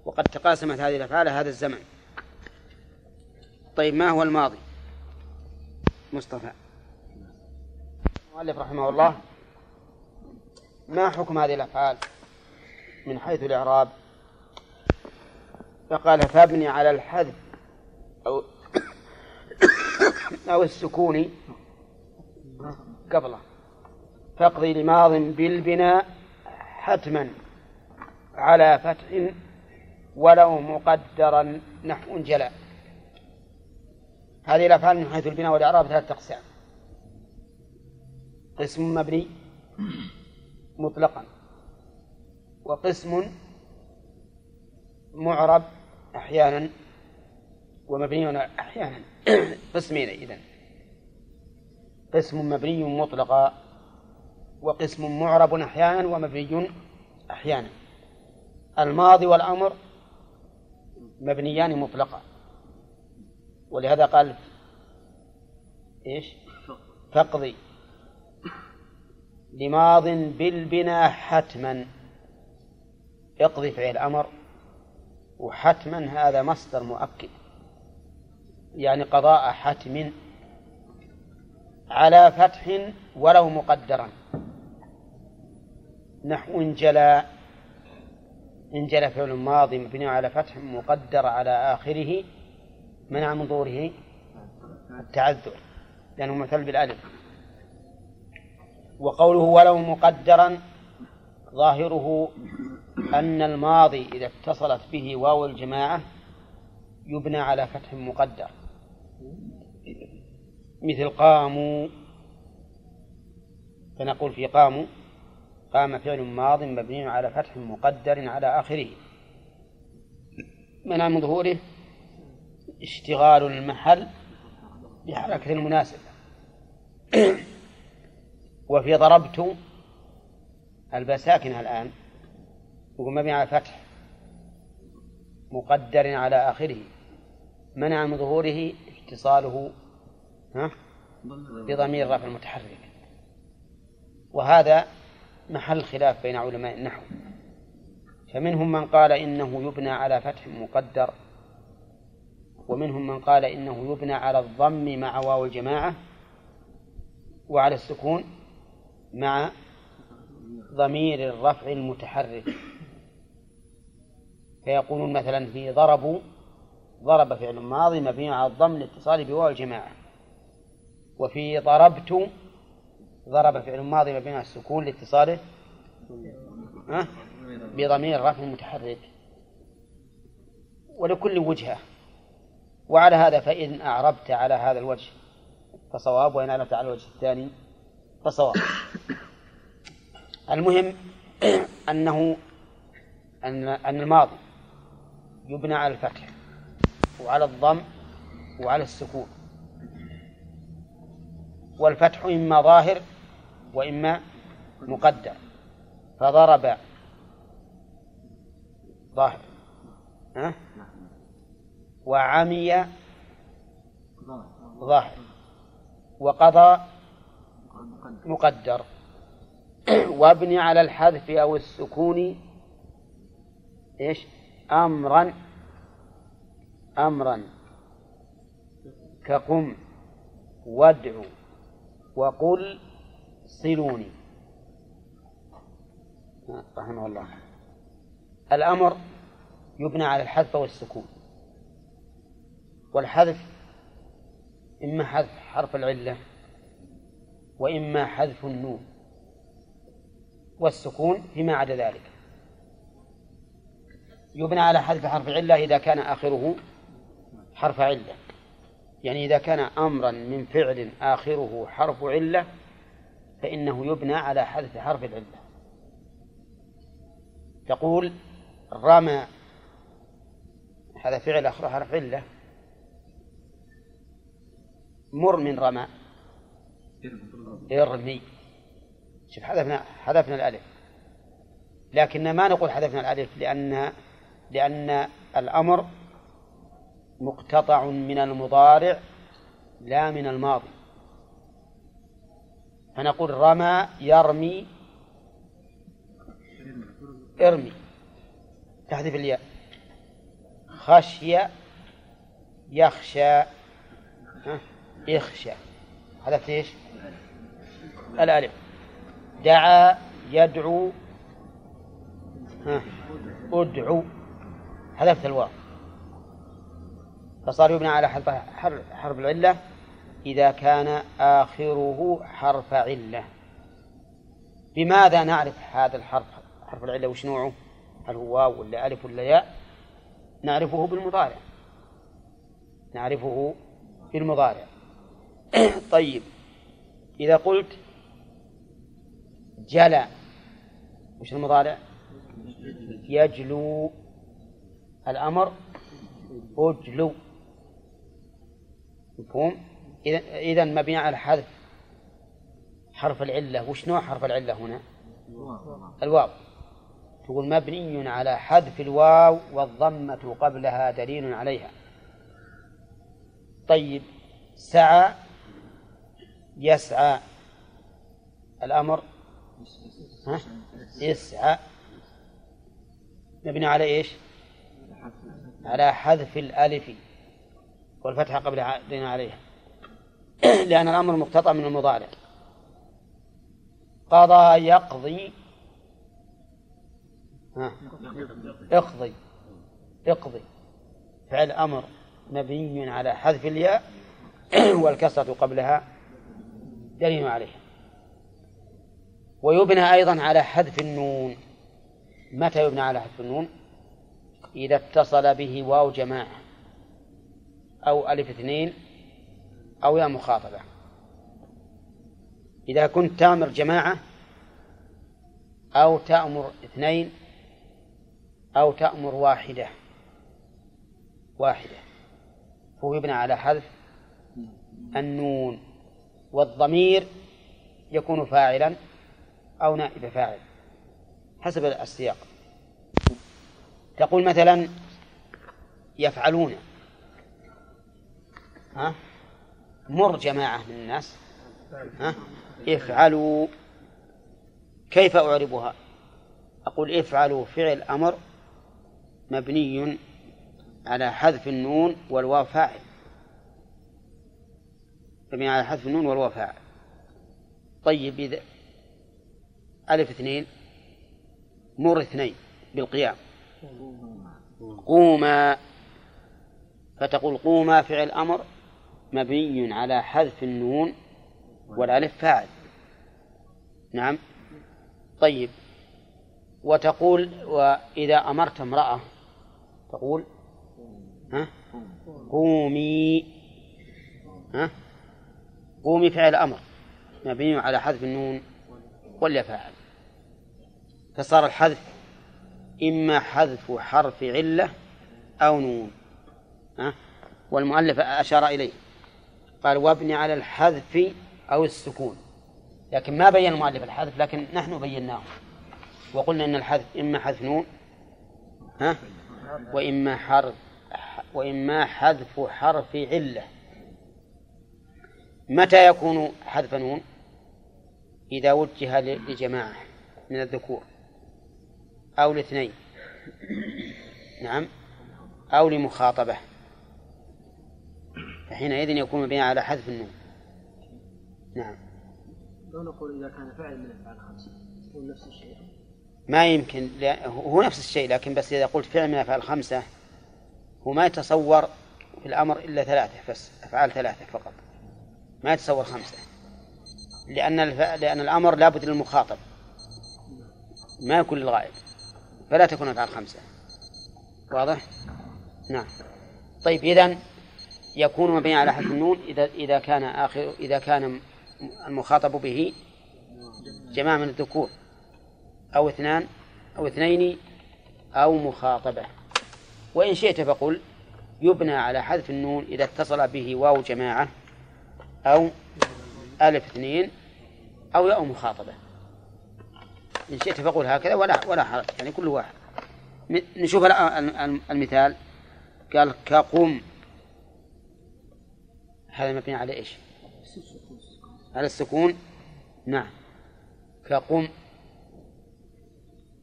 وقد تقاسمت هذه الأفعال هذا الزمن. طيب ما هو الماضي؟ مصطفى. المؤلف رحمه الله ما حكم هذه الأفعال من حيث الإعراب؟ فقال فابني على الحذف أو <coughs> أو السكون قبله. فاقضي لماض بالبناء حتما على فتح ولو مقدرا نحو جلاء هذه الأفعال من حيث البناء والإعراب ثلاثة أقسام. قسم مبني مطلقا وقسم معرب أحيانا ومبني أحيانا. <clears throat> قسمين إذن. قسم مبني مطلقا وقسم معرب أحيانا ومبني أحيانا. الماضي والأمر مبنيان مطلقا. ولهذا قال إيش؟ فاقضي لماض بالبناء حتما. اقضي فعل أمر. وحتما هذا مصدر مؤكد. يعني قضاء حتم على فتح ولو مقدرا. نحو انجلى انجلى فعل ماضي مبني على فتح مقدر على آخره منع من ظهوره التعذر لأنه مثل بالألف. وقوله ولو مقدرا ظاهره أن الماضي إذا اتصلت به واو الجماعة يبنى على فتح مقدر. مثل قاموا فنقول في قاموا قام فعل ماض مبني على فتح مقدر على آخره. منع من ظهوره؟ اشتغال المحل بحركة المناسبة <clears throat> وفي ضربت الباء ساكنة الآن؟ يقول مبني على فتح مقدر على آخره. منع من ظهوره اتصاله ها؟ بضمير رفع المتحرك. وهذا محل خلاف بين علماء النحو. فمنهم من قال إنه يبنى على فتح مقدر ومنهم من قال إنه يبنى على الضم مع واو الجماعة وعلى السكون مع ضمير الرفع المتحرك. فيقولون مثلا في ضربوا ضرب فعل ماضي مبني على الضم لاتصال بواو الجماعة. وفي ضربت ضرب فعل ماضي مبني على السكون لاتصاله؟ بضمير رفع متحرك. ولكل وجهة. وعلى هذا فإن أعربت على هذا الوجه فصواب وإن أعربت على الوجه الثاني فصواب. المهم <clears throat> أنه أن أن الماضي يبنى على الفتح وعلى الضم وعلى السكون. والفتح إما ظاهر وإما مقدر. فضرب ظاهر. ها؟ وعمي ظاهر. وقضى مقدر. <clears throat> وابني على الحذف أو السكون إيش؟ أمرا أمرا. كقم وادع وقل صلوني. رحمه الله. الأمر يبنى على الحذف والسكون والحذف إما حذف حرف العلة وإما حذف النون. والسكون فيما عدا ذلك. يبنى على حذف حرف علة إذا كان آخره حرف علة. يعني إذا كان أمرا من فعل آخره حرف علة فإنه يبنى على حذف حرف العلة. تقول رمى هذا فعل آخر حرف علة. مر من رمى. إرمي. شوف حذفنا حذفنا الألف. لكن ما نقول حذفنا الألف لأن لأن الأمر مقتطع من المضارع لا من الماضي. فنقول رمى يرمي ارمي. تحذف الياء. خشي يخشى. يخشى. حذفت إيش؟ الألف. دعا يدعو. ها ادعو. حذفت الواو. فصار يبنى على حرف حرف العلة. إذا كان آخره حرف علة. بماذا نعرف هذا الحرف حرف العلة وش نوعه؟ هل هو واو ولا ألف ولا ياء؟ نعرفه بالمضارع. نعرفه بالمضارع <clears throat> طيب. إذا قلت جلى. وش المضارع؟ يجلو. الأمر أجلو. مفهوم؟ إذا مبني على حذف. حرف العلة. وش نوع حرف العلة هنا؟ الواو. تقول مبني على حذف الواو والضمة قبلها دليل عليها. طيب. سعى. يسعى. الأمر ها؟ يسعى مبني على إيش؟ على حذف الألف والفتحة قبل عليها. <clears throat> لأن الأمر مقتطع من المضارع. قضى يقضي. ها. اقضي. اقضي. فعل أمر مبني على حذف الياء <clears throat> والكسرة قبلها دليل عليها. ويبنى أيضا على حذف النون. متى يبنى على حذف النون؟ إذا اتصل به واو جماعة أو ألف اثنين أو يا مخاطبة. إذا كنت تأمر جماعة أو تأمر اثنين أو تأمر واحدة. واحدة. فهو يبنى على حذف النون. والضمير يكون فاعلا. أو نائب فاعل حسب السياق. تقول مثلا يفعلون. ها؟ مر جماعة من الناس. ها؟ افعلوا. كيف أعربها؟ أقول افعلوا فعل أمر مبني على حذف النون والواو فاعل. مبني على حذف النون والواو فاعل. طيب إذا ألف اثنين مر اثنين بالقيام. قوما فتقول قوما فعل أمر مبني على حذف النون والألف فاعل. نعم. طيب. وتقول وإذا أمرت امرأة تقول ها؟ قومي ها؟ قومي فعل أمر مبني على حذف النون ولا فاعل. فصار الحذف إما حذف حرف علة أو نون ها؟ والمؤلف أشار إليه قال وابني على الحذف أو السكون لكن ما بين المؤلف الحذف لكن نحن بيناه وقلنا أن الحذف إما حذف نون ها؟ وإما حرف وإما حذف حرف علة. متى يكون حذف نون؟ إذا وجه لجماعة من الذكور. أو لاثنين. نعم. أو لمخاطبة. فحينئذ يكون مبني على حذف النون. نعم. لو نقول إذا كان فعل من أفعال خمسة هو نفس الشيء؟ ما يمكن. لا هو نفس الشيء لكن بس إذا قلت فعل من أفعال خمسة هو ما يتصور في الأمر إلا ثلاثة بس أفعال ثلاثة فقط. ما يتصور خمسة. لأن الف... لأن الأمر لابد للمخاطب. ما يكون للغائب فلا تكون أفعال خمسة. واضح؟ نعم. طيب إذا يكون مبني على حذف النون إذا إذا كان آخر إذا كان المخاطب به جماعة من الذكور أو اثنان أو اثنين أو مخاطبة. وإن شئت فقل يبنى على حذف النون إذا اتصل به واو جماعة أو ألف اثنين أو ياء مخاطبة. إن شئت فقل هكذا ولا ولا حرج يعني كل واحد. نشوف المثال. قال كقم. هذا مبني على إيش؟ على السكون. نعم. كقم.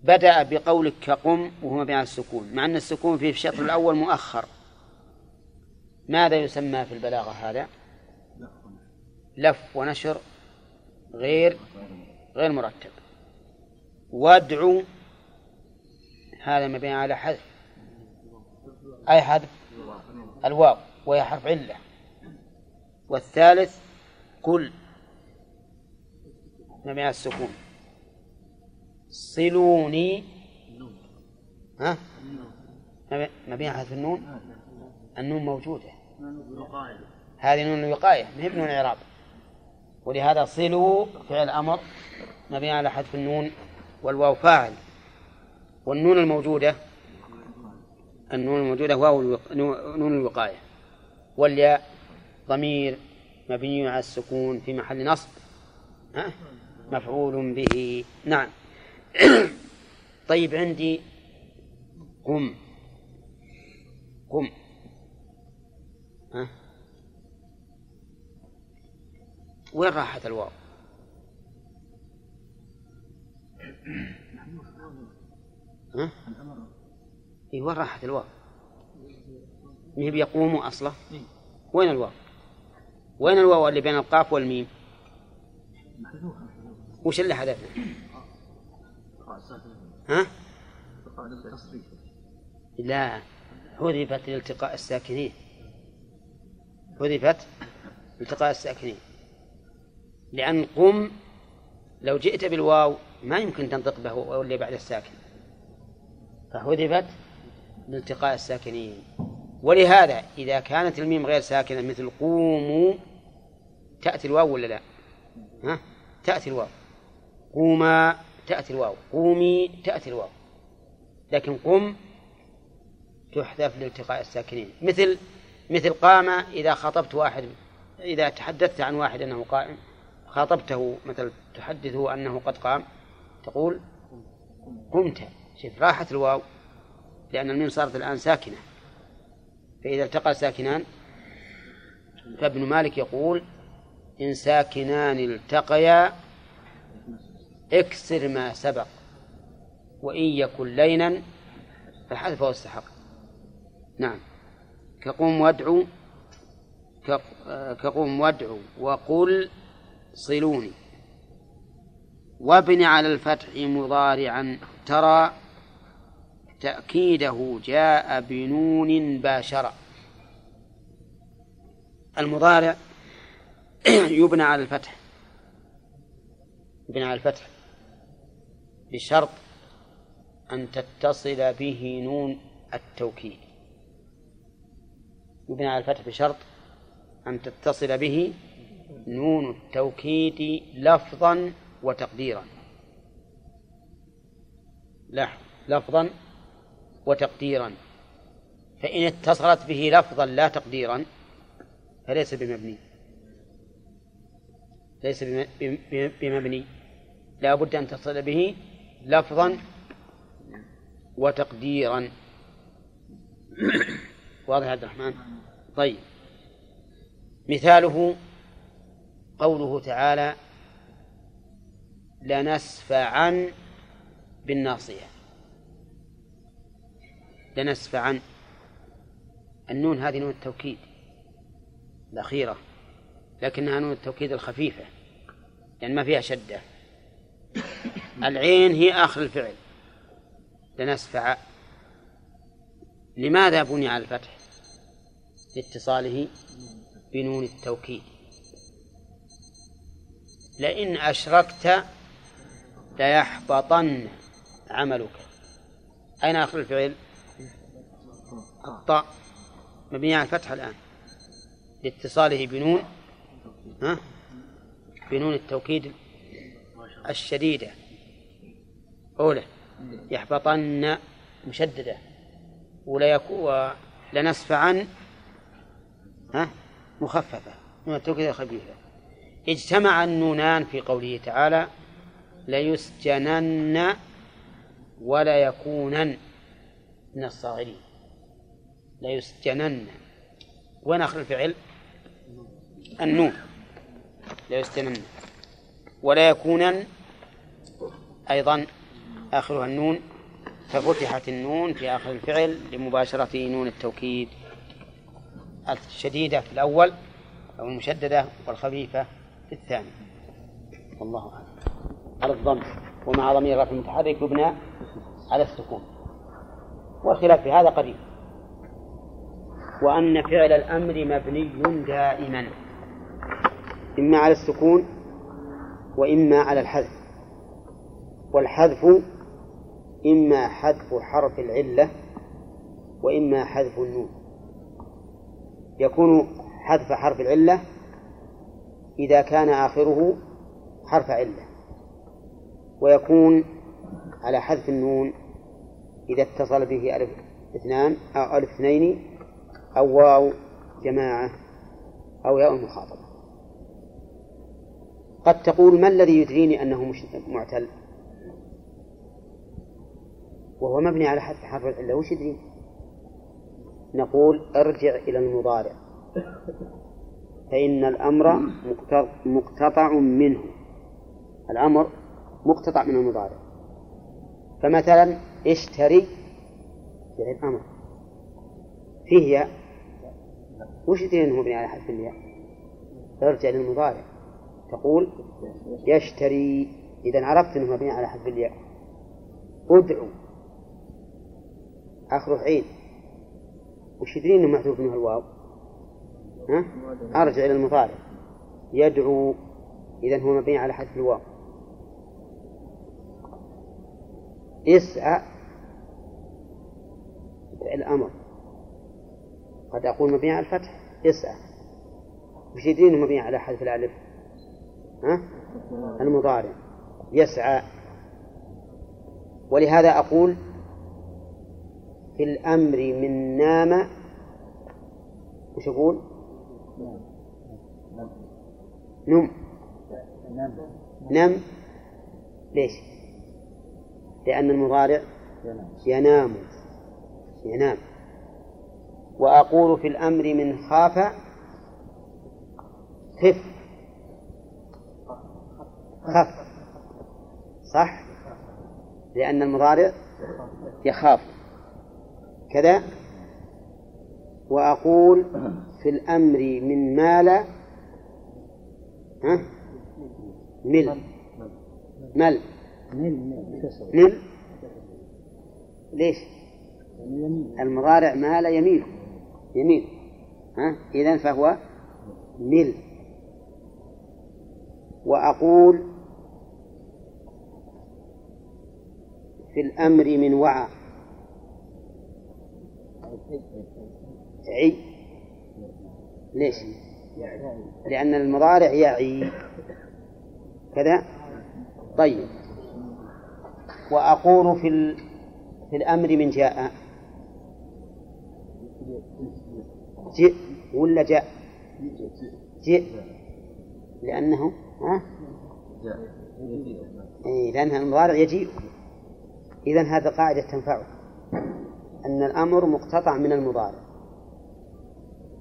بدأ بقولك كقم وهو مبني على السكون مع أن السكون في الشطر الأول مؤخر. ماذا يسمى في البلاغة هذا؟ لف ونشر غير غير مرتب. وادعو هذا مبني على حذف. أي حذف؟ الواو وهي حرف علة. والثالث كل. مبني على السكون. صلوني. ها؟ مبني على حذف النون؟ النون موجودة. هذه نون الوقاية ما هي بنون الإعراب. ولهذا صلوا فعل أمر مبني على حذف النون. والواو فاعل. والنون الموجودة النون الموجودة واو نون الوقاية. والياء ضمير مبني على السكون في محل نصب. ها؟ مفعول به. نعم. <coughs> طيب عندي قم. قم. ها؟ وين راحت الواو؟ ها؟ إيه وين راحت الواو؟ هي بيقوم أصله وين الواو؟ وين الواو اللي بين القاف والميم؟ وش اللي حذفنا؟ ها؟ لا حذفت لالتقاء الساكنين حذفت لالتقاء الساكنين لأن قم لو جئت بالواو ما يمكن تنطق به واللي بعد الساكن. فحذفت لالتقاء الساكنين. ولهذا إذا كانت الميم غير ساكنة مثل قوموا تأتي الواو ولا لا؟ ها؟ تأتي الواو. قوما تأتي الواو. قومي تأتي الواو. لكن قم تحذف لالتقاء الساكنين. مثل مثل قام إذا خاطبت واحد إذا تحدثت عن واحد أنه قائم خاطبته مثل تحدثه أنه قد قام تقول قمت. شوف راحت الواو لأن الميم صارت الآن ساكنة. فإذا التقى ساكنان فابن مالك يقول إن ساكنان التقيا اكسر ما سبق وإن يكن لينا فحذفه استحق نعم. كقوم وادعو كقوم وادعو وقل صلوني. وابن على الفتح مضارعا ترى تأكيده جاء بنون باشرة. المضارع <clears throat> يبنى على الفتح. يبنى على الفتح. بشرط أن تتصل به نون التوكيد. يبنى على الفتح بشرط أن تتصل به نون التوكيد لفظا وتقديرا. لفظا وتقديرا. فإن اتصلت به لفظا لا تقديرا فليس بمبني. ليس بمبني. لا بد أن تصل به لفظا وتقديرا. <coughs> واضح عبد الرحمن؟ طيب. مثاله قوله تعالى لنسفعا بالناصية. لنسفعا النون هذه نون التوكيد الأخيرة لكنها نون التوكيد الخفيفة لأن ما فيها شدة. العين هي آخر الفعل. لنسفع. لماذا بني على الفتح؟ لاتصاله بنون التوكيد. لئن أشركت ليحبطن عملك. أين آخر الفعل؟ الطاء. مبني على الفتح الآن. لاتصاله بنون. ها؟ بنون التوكيد الشديدة. أولى. يحبطن مشددة. ولنسفعا ها؟ مخففة. نون التوكيد الخفيفة اجتمع النونان في قوله تعالى ليسجنن ولا يكونن من الصاغرين. ليسجنن. وين آخر الفعل؟ النون. ليسجنن. ولا يكونن أيضا آخرها النون. ففتحت النون في آخر الفعل لمباشرة نون التوكيد الشديدة في الأول أو المشددة والخفيفة في الثاني والله أعلم. على الضم ومع ضمير رفع المتحرك يبنى على السكون. والخلاف في هذا قريب. وأن فعل الأمر مبني دائما. إما على السكون وإما على الحذف. والحذف إما حذف حرف العلة وإما حذف النون. يكون حذف حرف العلة إذا كان آخره حرف علة. ويكون على حذف النون إذا اتصل به ألف اثنان أو ألف اثنين أو واو جماعة أو ياء مخاطبة قد تقول ما الذي يدريني أنه مش معتل؟ وهو مبني على حذف حرف العلة. وش يدري نقول ارجع إلى المضارع. فإن الأمر مقتطع منه. الأمر مقتطع من المضارع. فمثلا اشتري فعل أمر. فيه ياء. وش يدري أنه مبني على حذف الياء؟ ارجع للمضارع. تقول يشتري. إذا عرفت أنه مبني على حذف الياء. ادعو. آخره عين. وش يدري أنه محذوف منه الواو؟ ها؟ أرجع إلى المضارع. يدعو. إذا هو مبني على حذف الواو. اسعى الأمر. قد أقول مبني على الفتح. اسعى وش يدري مبني على حذف الألف؟ ها؟ المضارع. يسعى. ولهذا أقول في الأمر من نام. وش أقول؟ نم. نم. ليش؟ لأن المضارع ينام. ينام. وأقول في الأمر من خاف خف. خف. صح؟ لأن المضارع يخاف. كذا. وأقول في الأمر من مال ها؟ مل. مل. مل ليش؟ المضارع مال يميل. يميل. ها؟ إذا فهو مل وأقول في الأمر من وعى. عي. ليش؟ لأن المضارع يعي. كذا؟ طيب. وأقول في. في الأمر من جاء. جئ ولا جاء؟ جئ. لأنه ها؟ إيه لأنها المضارع يجيء. إذا هذا قاعدة تنفعه أن الأمر مقتطع من المضارع.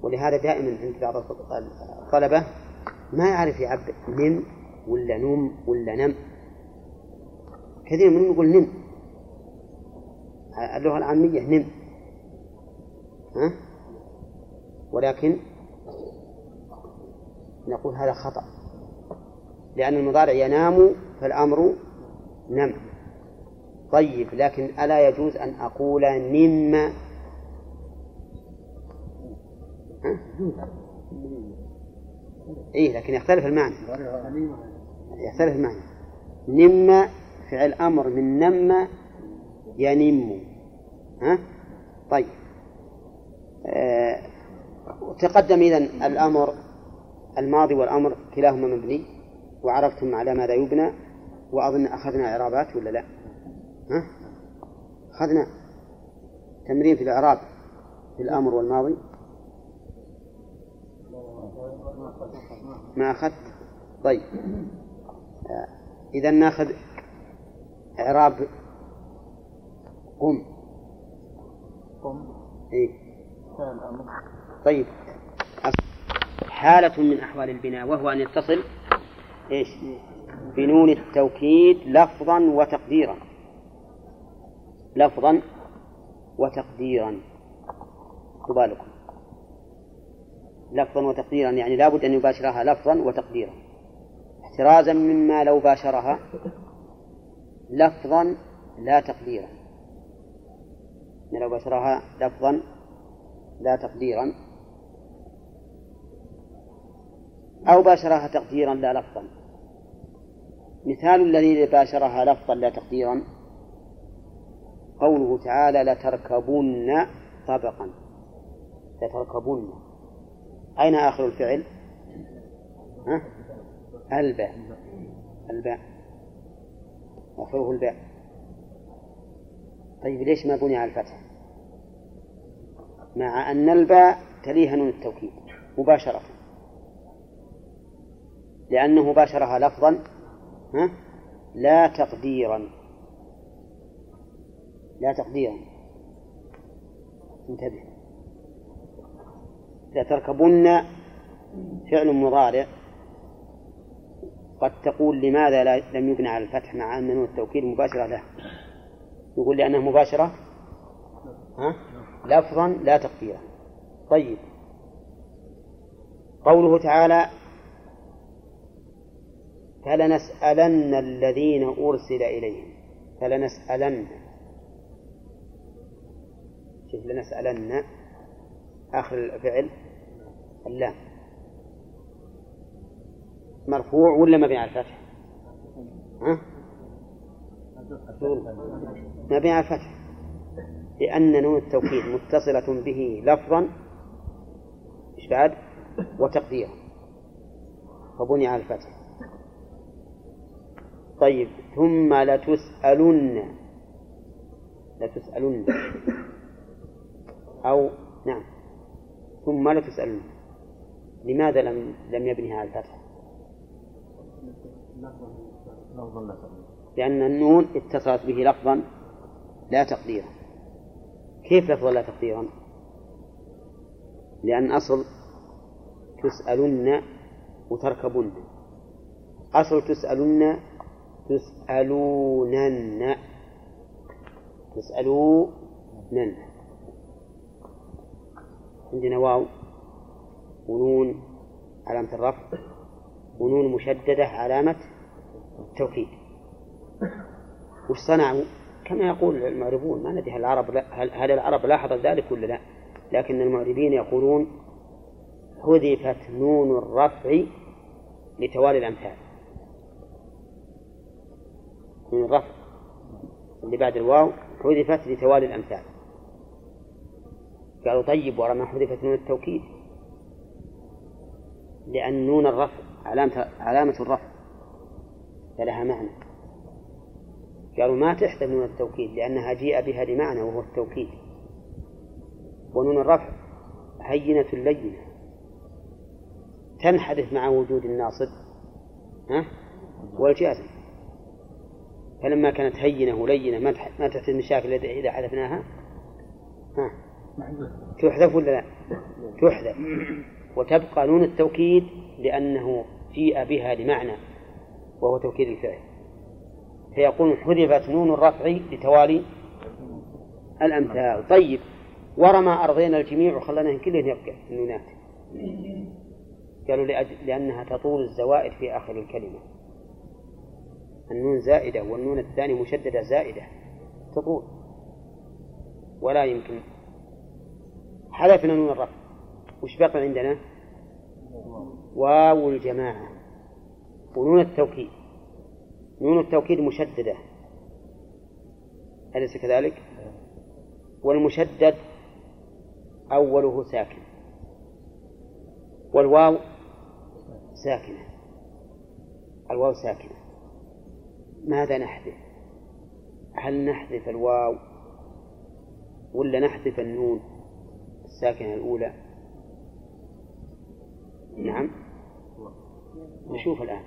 ولهذا دائما عند بعض الطلبة ما يعرف يعبر نم ولا نم ولا نم. كثير منهم يقول نم. اللغة العامية نم. ها؟ ولكن نقول هذا خطأ. لأن المضارع ينام فالأمر نم. طيب لكن ألا يجوز أن أقول نم؟ إيه لكن يختلف المعنى. يختلف المعنى. نم فعل أمر من نم ينم. ها؟ طيب. آه تقدم إذا الأمر الماضي والأمر كلاهما مبني وعرفتم على ماذا يبنى وأظن أخذنا إعرابات ولا لا؟ ها؟ أخذنا تمرين في الإعراب في الأمر والماضي. ما أخذت؟ طيب. آه، إذا ناخذ إعراب قم. قم. إيه؟ طيب. حالة من أحوال البناء وهو أن يتصل إيش؟ بنون التوكيد لفظا وتقديرا. لفظا وتقديرا. بالكم لفظا وتقديرا يعني لابد أن يباشرها لفظا وتقديرا. احترازا مما لو باشرها لفظا لا تقديرا. يعني لو باشرها لفظا لا تقديرا. أو باشرها تقديرا لا لفظا. مثال الذي باشرها لفظا لا تقديرا. قوله تعالى لتركبن طبقا. لتركبن. أين آخر الفعل؟ ها؟ الباء الباء آخره الباء. طيب ليش ما بني على الفتح؟ مع أن الباء تليها نون التوكيد مباشرة. لأنه باشرها لفظا ها؟ لا تقديرا. لا تقديرا. انتبه. لتركبن فعل مضارع قد تقول لماذا لا لم يبنى على الفتح مع أن نون التوكيد مباشرة له؟ يقول لأنها مباشرة؟ ها؟ لفظا لا تقديرا طيب. قوله تعالى فلنسألن الذين أرسل إليهم. فلنسألن. شوف لنسألن. آخر الفعل اللام. مرفوع ولا مبني على الفتح؟ ها؟ مبني على الفتح لأن نون التوكيد متصلة به لفظا إيش بعد؟ وتقديرا فبني على الفتح طيب ثم لتسألن لتسألن أو نعم ثم لتسألن لماذا لم لم يبنيها على الفتح؟ لأن النون اتصلت به لفظا لا تقديرا. كيف لفظا لا تقديرا؟ لأن أصل تسألن وتركبن أصل تسألن تسألونن. تسألونن. عندنا واو ونون علامة الرفع. ونون مشددة علامة التوكيد وش صنعوا؟ كما يقول المعربون ما ندري هل العرب هل, هل العرب لاحظت ذلك ولا لا؟ لكن المعربين يقولون حذفت نون الرفع لتوالي الأمثال نون الرفع اللي بعد الواو حذفت لتوالي الأمثال قالوا طيب ورا ما حذفت نون التوكيد لأن نون الرفع علامة علامة الرفع. فلها معنى. قالوا ما تحذف نون التوكيد لأنها جيء بها لمعنى وهو التوكيد. ونون الرفع هينة لينة. تنحدث مع وجود الناصب ها؟ والجازم. فلما كانت هينة ولينة ما ما تحت المشاكل إذا حذفناها؟ ها؟ تحذف ولا لا؟ تحذف. وتبقى نون التوكيد لأنه جيء بها لمعنى وهو توكيد الفعل. فيقول حذفت نون الرفع لتوالي الأمثال. طيب ورمى أرضينا الجميع وخلناهم كلهم يبقى النونات. قالوا لأجل لأنها تطول الزوائد في آخر الكلمة. النون زائدة والنون الثاني مشددة زائدة. تطول. ولا يمكن. حذفنا نون الرفع. وش بقي عندنا؟ واو الجماعة ونون التوكيد نون التوكيد مشددة أليس كذلك؟ والمشدد أوله ساكن والواو ساكنة الواو ساكنة ماذا نحذف؟ هل نحذف الواو ولا نحذف النون الساكنة الأولى؟ نعم. نشوف الآن.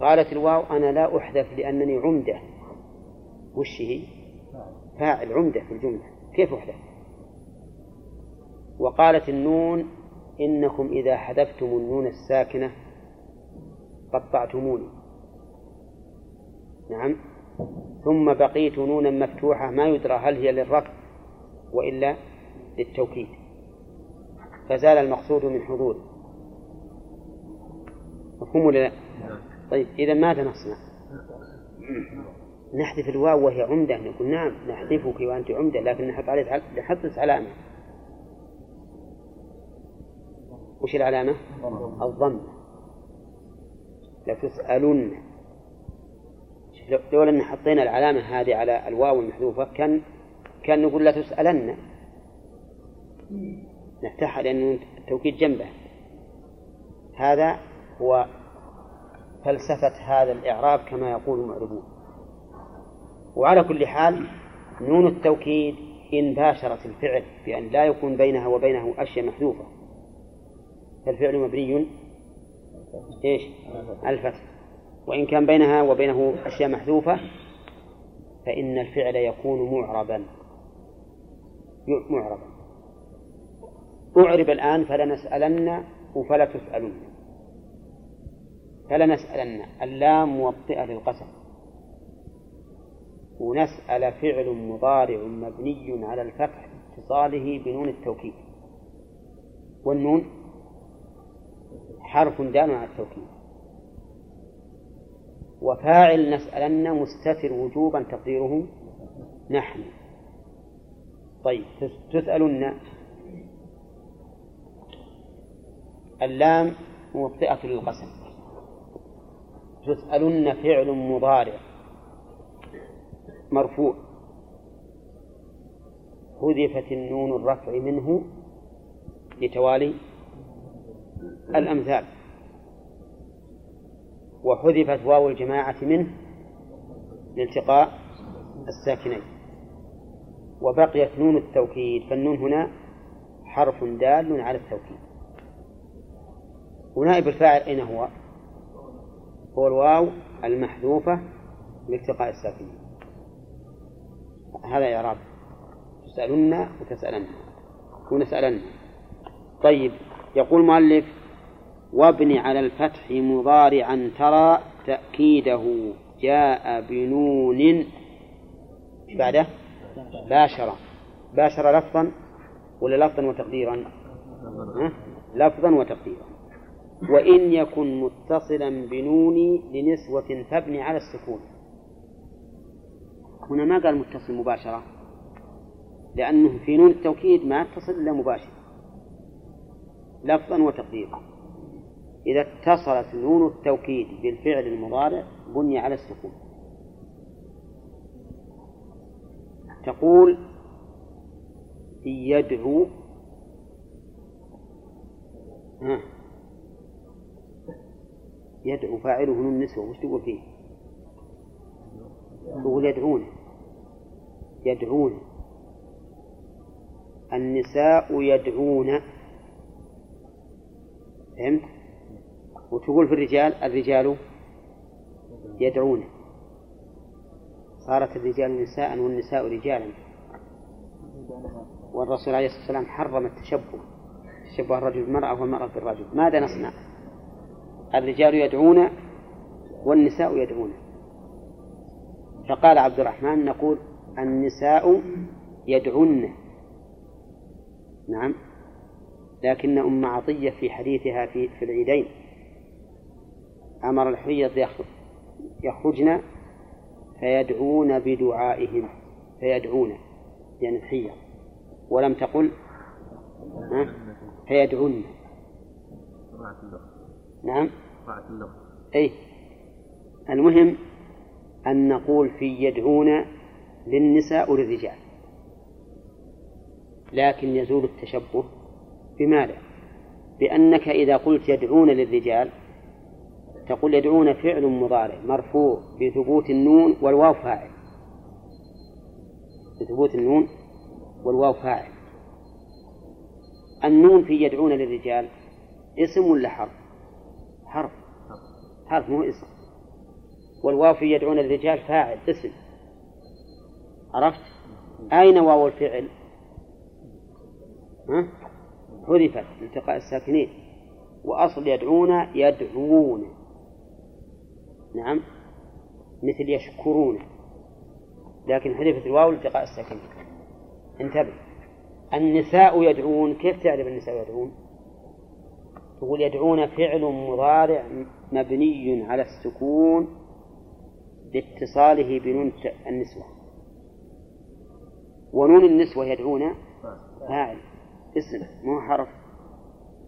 قالت الواو أنا لا أحذف لأنني عمدة. وش هي؟ فاعل عمدة في الجملة. كيف أحذف؟ وقالت النون إنكم إذا حذفتم النون الساكنة قطعتموني. نعم. ثم بقيت نونا مفتوحة ما يدرى هل هي للرفع وإلا للتوكيد. فزال المقصود من حضوره مفهوم ولا لا؟ طيب إذا ماذا نصنع؟ نحذف الواو وهي عمدة نقول نعم نحذفك وأنت عمدة لكن نحط عليه نحط علامة وش العلامة؟ الضمة لتسألن لولا أن حطينا العلامة هذه على الواو المحذوفة كان كان نقول لا تسألن نفتحها لأن التوكيد جنبه. هذا هو فلسفة هذا الإعراب كما يقول المعربون. وعلى كل حال نون التوكيد إن باشرت الفعل بأن لا يكون بينها وبينه أشياء محذوفة. فالفعل مبني إيش؟ الفتح. وإن كان بينها وبينه أشياء محذوفة فإن الفعل يكون معربا. معربا. أعرب الآن فلنسألن وفلا تسألن. فلنسألن. اللام موطئة للقسم. ونسأل فعل مضارع مبني على الفتح اتصاله بنون التوكيد. والنون حرف دال على التوكيد. وفاعل نسألن مستتر وجوبا تقديره نحن. طيب تسألن اللام موطئة للقسم تسألن فعل مضارع. مرفوع. حذفت النون الرفع منه لتوالي الأمثال. وحذفت واو الجماعة منه لالتقاء الساكنين. وبقيت نون التوكيد فالنون هنا حرف دال على التوكيد. ونائب الفاعل أين هو؟ هو الواو المحذوفة لالتقاء الساكنين. هذا إعراب. تسألن وتسألن ونسألن طيب يقول المؤلف وابن على الفتح مضارعا ترى تأكيده. جاء بنون بعده؟ باشر باشر لفظا ولا لفظا وتقديرا؟ لفظا وتقديرا. وإن يكن متصلا بنون لنسوة فابني على السكون. هنا ما قال متصل مباشرة لأنه في نون التوكيد ما اتصل إلا مباشر. لفظا وتقديرا. إذا اتصلت نون التوكيد بالفعل المضارع بني على السكون. تقول يدعو. ها. يدعو فاعله نون النسوة وش تقول فيه؟ تقول يدعون. يدعون. النساء يدعون. فهمت؟ وتقول في الرجال الرجال يدعون. صارت الرجال نساء والنساء رجالا. والرسول عليه الصلاة والسلام حرم التشبه. تشبه الرجل بالمرأة والمرأة بالرجل. ماذا نصنع؟ الرجال يدعون والنساء يدعون. فقال عبد الرحمن نقول النساء يدعون نعم. لكن أم عطية في حديثها في, في العيدين. أمر الحيض يخرجن فيدعون بدعائهم. فيدعون يعني الحيض ولم تقل فيدعون نعم. أي. المهم أن نقول في يدعون للنساء وللرجال. لكن يزول التشبه بماذا؟ بأنك إذا قلت يدعون للرجال تقول يدعون فعل مضارع مرفوع بثبوت النون والواو فاعل. بثبوت النون والواو فاعل. النون في يدعون للرجال اسم ولا حرف؟ حرف. حرف مو اسم. والواو في يدعون الرجال فاعل اسم. عرفت؟ أين واو الفعل؟ ها؟ حذفت لالتقاء الساكنين. وأصل يدعون يدعون. نعم. مثل يشكرون. لكن حذفت الواو لالتقاء الساكنين. انتبه. النساء يدعون كيف تعرف النساء يدعون؟ تقول يدعون فعل مضارع مبني على السكون لاتصاله بنون النسوة. ونون النسوة يدعون فاعل. اسم مو حرف.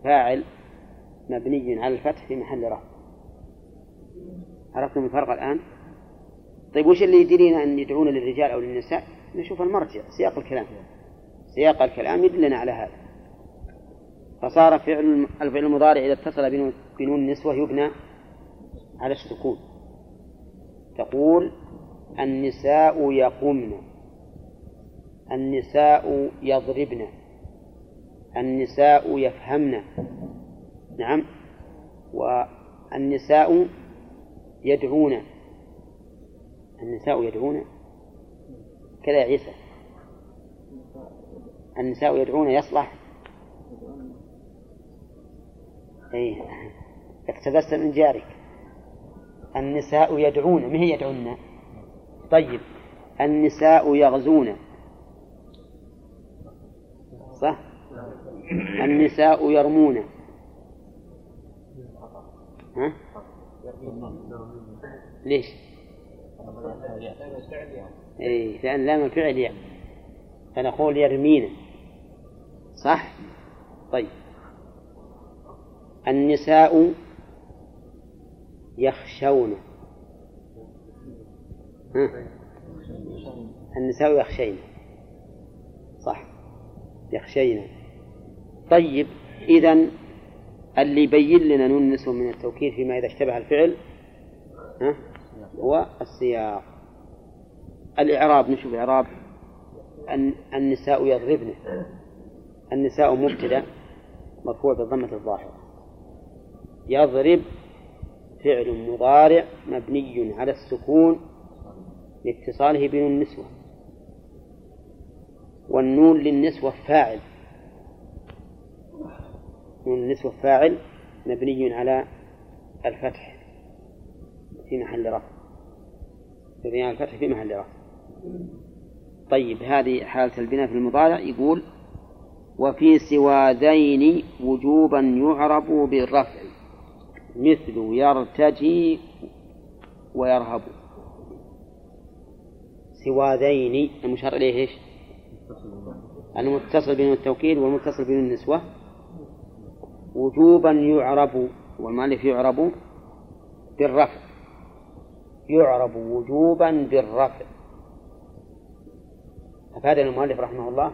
فاعل مبني على الفتح في محل رفع. عرفتم الفرق الآن؟ طيب وش اللي يدرينا أن يدعون للرجال أو للنساء؟ نشوف المرجع سياق الكلام. سياق الكلام يدلنا على هذا. فصار فعل الفعل المضارع إذا اتصل بنون النسوة يبنى على السكون. تقول النساء يقمن النساء يضربن النساء يفهمن. نعم. والنساء يدعون النساء يدعون. كذا يا عيسى. النساء يدعون يصلح. أي اقتبست من جارك. النساء يدعون. ما هي يدعون؟ طيب. النساء يغزون. صح؟ النساء يرمون. ها؟ ليش؟ اي لأن لام الفعل يعني فنقول يرمين. صح؟ طيب. النساء يخشون. ها؟ النساء يخشين. صح. يخشين. طيب إذا اللي يبين لنا النسوة من التوكيد فيما إذا اشتبه الفعل ها؟ هو السياق. الإعراب نشوف إعراب. النساء يضربن. النساء مبتدأ مرفوع بالضمة الظاهرة. يضرب فعل مضارع مبني على السكون لاتصاله بنون النسوة. والنون للنسوة فاعل. نون النسوة فاعل مبني على الفتح في محل رفع. مبني على الفتح في محل رفع. طيب هذه حالة البناء في المضارع يقول وفي سوى ذين وجوبا يعرب بالرفع. مثل يرتجي ويرهب. سوى ذين المشار إليه إيش؟ المتصل بين التوكيد والمتصل بين النسوة. وجوبا يعرب والمؤلف يعرب بالرفع. يعرب وجوبا بالرفع. أفادنا المؤلف رحمه الله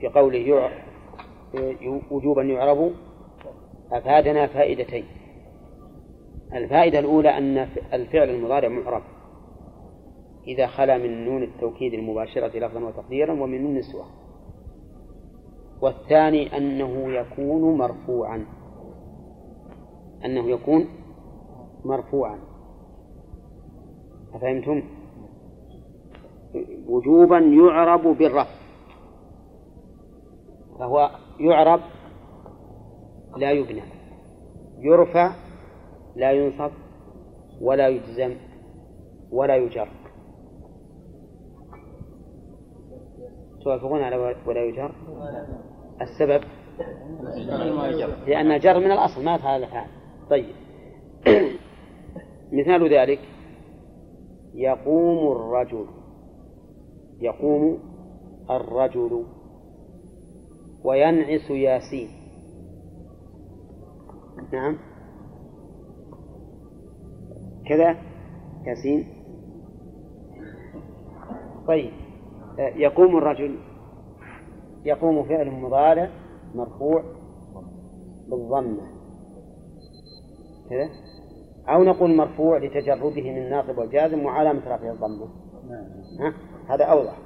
في قوله وجوبا يعرب أفادنا فائدتين. الفائدة الأولى أن الفعل المضارع معرب. إذا خلا من نون التوكيد المباشرة لفظا وتقديرا ومن نون النسوة والثاني أنه يكون مرفوعا. أنه يكون مرفوعا. أفهمتم؟ وجوبا يعرب بالرفع. فهو يعرب لا يبنى. يرفع لا ينصب ولا يجزم ولا يجر. توافقون على ولا يجر؟ السبب؟ لأن الجر من الأصل ما هذا الفعل. طيب. <clears throat> مثال ذلك يقوم الرجل يقوم الرجل وينعس ياسين. نعم. كذا. ياسين. طيب يقوم الرجل يقوم فعل مضارع مرفوع بالضمة. كذا. أو نقول مرفوع لتجرده من الناصب والجازم وعلامة رفعه الضمة. ها؟ هذا أوضح.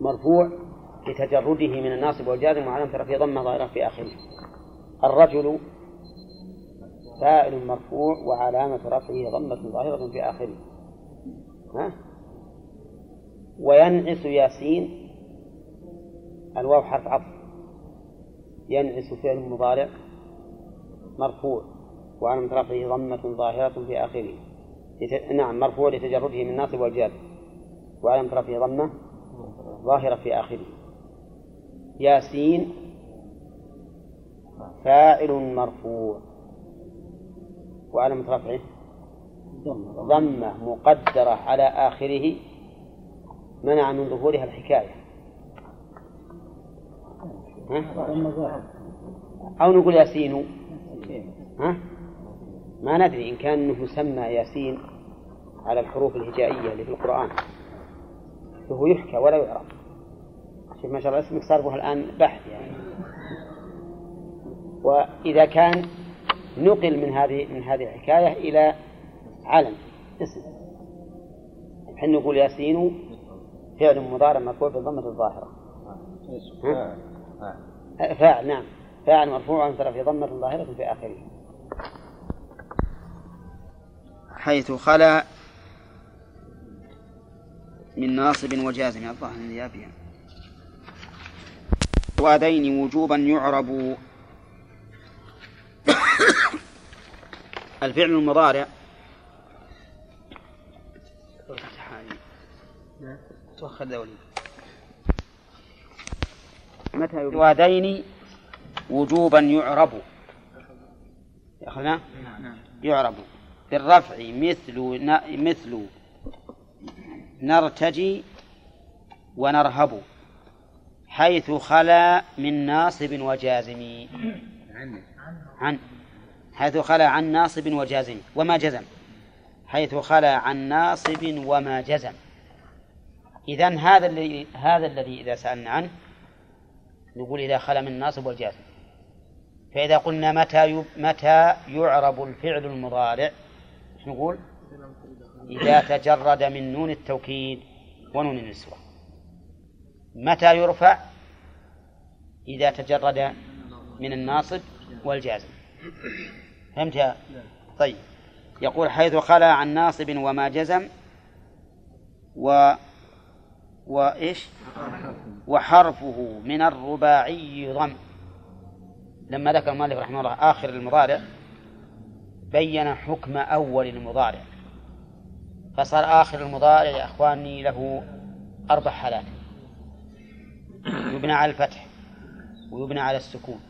مرفوع لتجرده من الناصب والجازم وعلامة رفعه ضمة ظاهرة في آخره. الرجل فاعل مرفوع وعلامة رفعه ضمة ظاهرة في آخره. ها؟ وينعس ياسين الواو حرف عطف. ينعس فعل مضارع مرفوع وعلامة رفعه ضمة ظاهرة في آخره. لت... نعم مرفوع لتجرده من الناصب والجاد وعلامة رفعه ضمة ظاهرة في آخره. ياسين فاعل مرفوع. وعلامة رفعه ضمة مقدرة على آخره منع من ظهورها الحكاية. ها؟ أو نقول ياسين. ها؟ ما ندري إن كان أنه يسمى ياسين على الحروف الهجائية اللي في القرآن. فهو يحكى ولا يعرف. شوف ما شاء الله اسمك صار الآن بحث يعني. وإذا كان نقل من هذه من هذه الحكاية إلى علم اسم. حين نقول ياسين فعل مضارع مرفوع بالضمة الظاهرة. فاعل نعم. فاعل مرفوع عن في ضمة ظاهرة في آخره. حيث خلا من ناصب وجازم الظاهر النيابية وهذين وجوبا يعرب <coughs> الفعل المضارع. توخر دولي. متى وهذين وجوبا يعرب. يا يعرب. بالرفع مثل مثل نرتجي ونرهب حيث خلا من ناصب وجازم. عن حيث خلا عن ناصب وجازم وما جزم. حيث خلا عن ناصب وما جزم. إذا هذا الذي هذا الذي إذا سألنا عنه نقول إذا خلا من الناصب والجازم فإذا قلنا متى متى يعرب الفعل المضارع نقول؟ إذا تجرد من نون التوكيد ونون النسوة. متى يرفع؟ إذا تجرد من الناصب والجازم. فهمت يا؟ طيب. يقول حيث خلا عن ناصب وما جزم و وإيش وحرفه من الرباعي ضم. لما ذكر المؤلف رحمه الله آخر المضارع بين حكم أول المضارع. فصار آخر المضارع يا إخواني له أربع حالات. يبنى على الفتح ويبنى على السكون.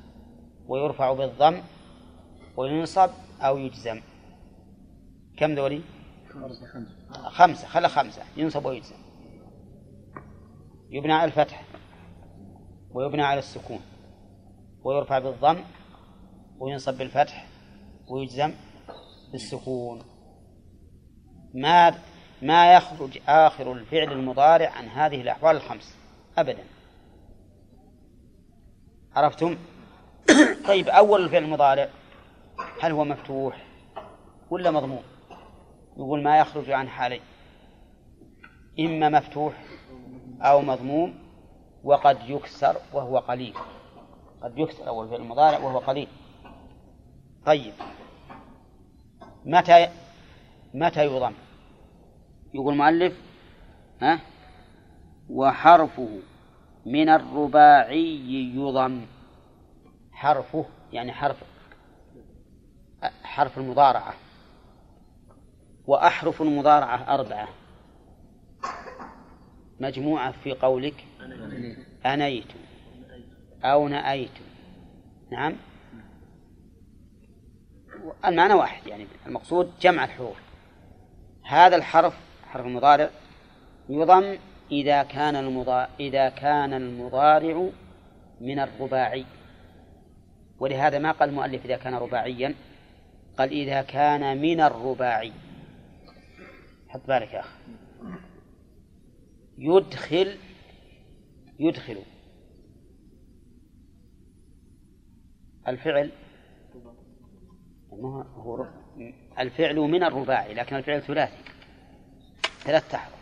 ويرفع بالضم وينصب أو يجزم. كم ذولي؟ خمسة. خلى خمسة. ينصب ويجزم. يبنى على الفتح ويبنى على السكون. ويرفع بالضم وينصب بالفتح ويجزم بالسكون. ما ما يخرج آخر الفعل المضارع عن هذه الأحوال الخمس. أبدا. عرفتم؟ <coughs> طيب أول الفعل المضارع هل هو مفتوح ولا مضموم؟ يقول ما يخرج عن حالين إما مفتوح أو مضموم وقد يكسر وهو قليل. قد يكسر أول فعل المضارع وهو قليل. طيب متى متى يضم؟ يقول المؤلف ها؟ وحرفه من الرباعي يضم. حرفه يعني حرف حرف المضارعة. وأحرف المضارعة أربعة. مجموعة في قولك؟ أنيت. أو نأيت. نعم. المعنى واحد يعني المقصود جمع الحروف. هذا الحرف حرف المضارع يضم إذا كان المضارع إذا كان المضارع من الرباعي. ولهذا ما قال المؤلف إذا كان رباعيا؟ قال إذا كان من الرباعي. حط بالك يا أخي. يدخل يدخل. الفعل؟ هو الفعل من الرباعي لكن الفعل ثلاثي. ثلاث أحرف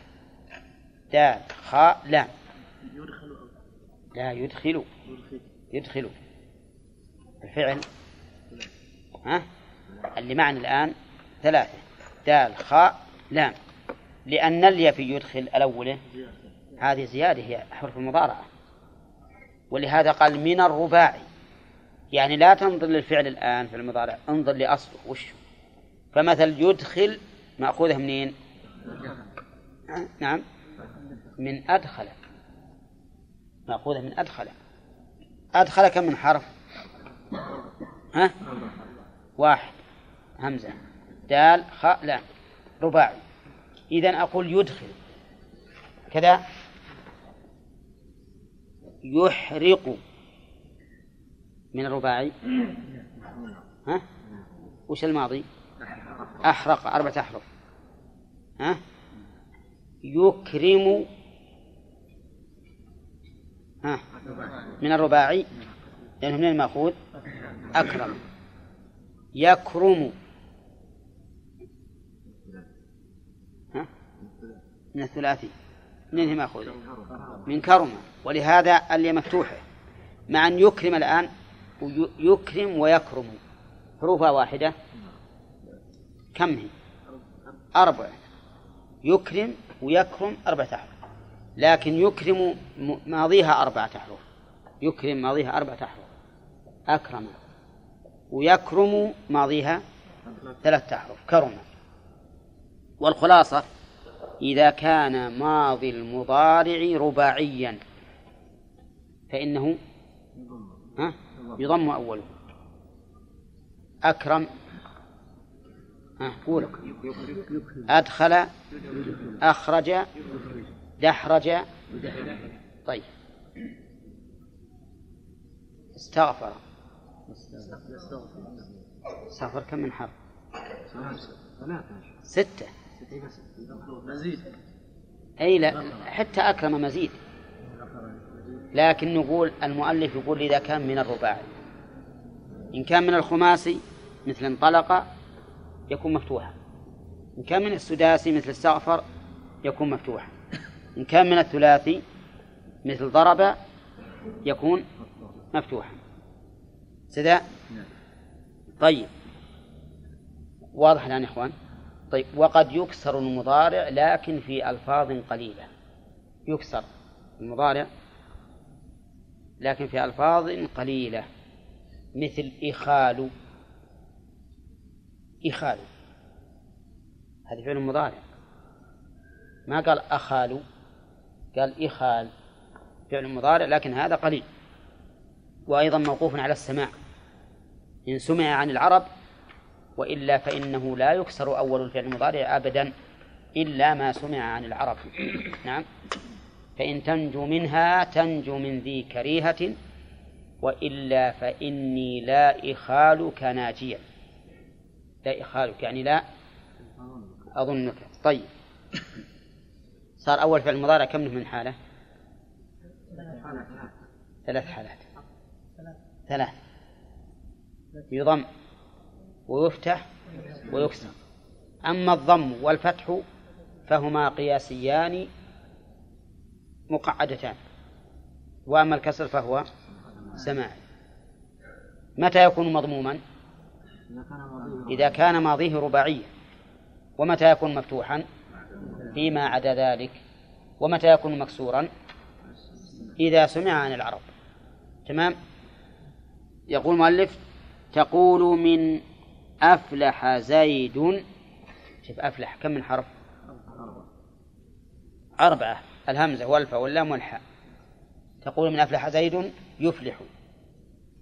دال خاء لام. لا يدخل. يدخل. الفعل. ها؟ اللي معنا الآن ثلاثة. دال خاء لام. لأن اليا في يدخل الأولى هذه زيادة هي حرف المضارعة. ولهذا قال من الرباعي. يعني لا تنظر للفعل الآن في المضارع. انظر لأصله وش. فمثل يدخل مأخوذة منين؟ نعم. من أدخل. مأخوذة من أدخل. أدخل كم من حرف؟ ها؟ واحد. همزة. دال خاء لام رباعي. إذا أقول يدخل. كذا. يحرق. من الرباعي. ها؟ وش الماضي؟ أحرق. أربعة أحرف ها؟ يكرم. ها؟ من الرباعي. لأنه من المأخوذ. أكرم. يكرم. ها؟ من الثلاثي. منه مأخوذ؟ من كرم. ولهذا اللي مفتوحة مع أن يكرم الآن يكرم ويكرم. حروفها واحدة. كم هي؟ أربعة يكرم ويكرم أربعة أحرف لكن يكرم ماضيها أربعة أحرف يكرم ماضيها أربعة أحرف. أكرم. ويكرم ماضيها ثلاثة أحرف. كرم. والخلاصة إذا كان ماضي المضارع رباعيا فإنه ها؟ يضم أوله. أكرم. ها قول أدخل أخرج دحرج. طيب. استغفر. استغفر كم من حرف؟ ستة. مزيد. أي لا حتى أكرم مزيد. لكن نقول المؤلف يقول إذا كان من الرباعي. إن كان من الخماسي مثل انطلق يكون مفتوحا. إن كان من السداسي مثل استغفر يكون مفتوحا. إن كان من الثلاثي مثل ضرب يكون مفتوحا سداء طيب. واضح الآن يا إخوان؟ طيب وقد يكسر المضارع لكن في ألفاظ قليلة. يكسر المضارع لكن في ألفاظ قليلة. مثل إخال. إخال. هذا فعل مضارع. ما قال أخال؟ قال إخال. فعل مضارع لكن هذا قليل. وأيضا موقوف على السماع. إن سمع عن العرب وإلا فإنه لا يكسر أول الفعل المضارع أبدا إلا ما سمع عن العرب. نعم. فإن تنجو منها تنجو من ذي كريهة وإلا فإني لا إخالك ناجيا. لا إخالك يعني لا أظنك. طيب. صار أول فعل مضارع كم من حالة ثلاث حالات. ثلاث يضم ويفتح ويكسر. أما الضم والفتح فهما قياسيان مقعدتان وأما الكسر فهو سماعي. متى يكون مضموما؟ إذا كان ماضيه رباعيا. ومتى يكون مفتوحا؟ فيما عدا ذلك. ومتى يكون مكسورا؟ إذا سمع عن العرب. تمام؟ يقول المؤلف تقول من أفلح زيد. شوف أفلح كم من حرف؟ أربعة. الهمزة والفاء واللام والحاء. تقول من أفلح زيد يفلح.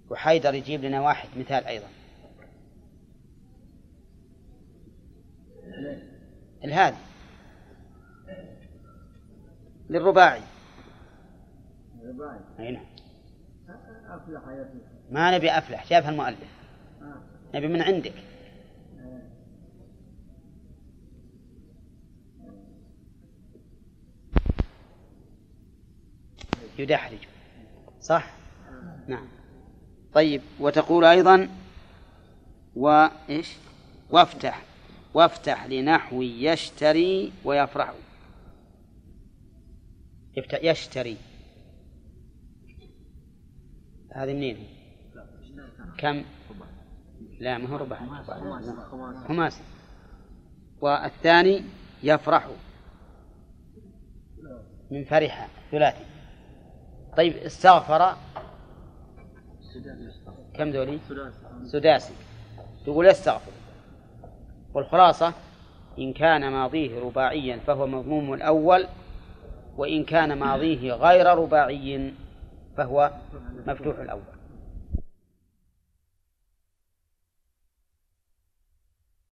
وحيدر يجيب لنا واحد مثال أيضا. الهادي. للرباعي. أي نعم. ما نبي أفلح شافها المؤلف نبي من عندك. يدحرج. صح؟ نعم. طيب وتقول أيضا وإيش وافتح. وافتح لنحو يشتري ويفرح. يشتري. هذه منين؟ كم؟ لا ما هو ربع. خماسي. والثاني يفرح من فرح ثلاثي. طيب استغفر. كم ذولي؟ سداسي. تقول يستغفر والخلاصة إن كان ماضيه رباعيا فهو مضموم الأول وإن كان ماضيه غير رباعي فهو مفتوح الأول.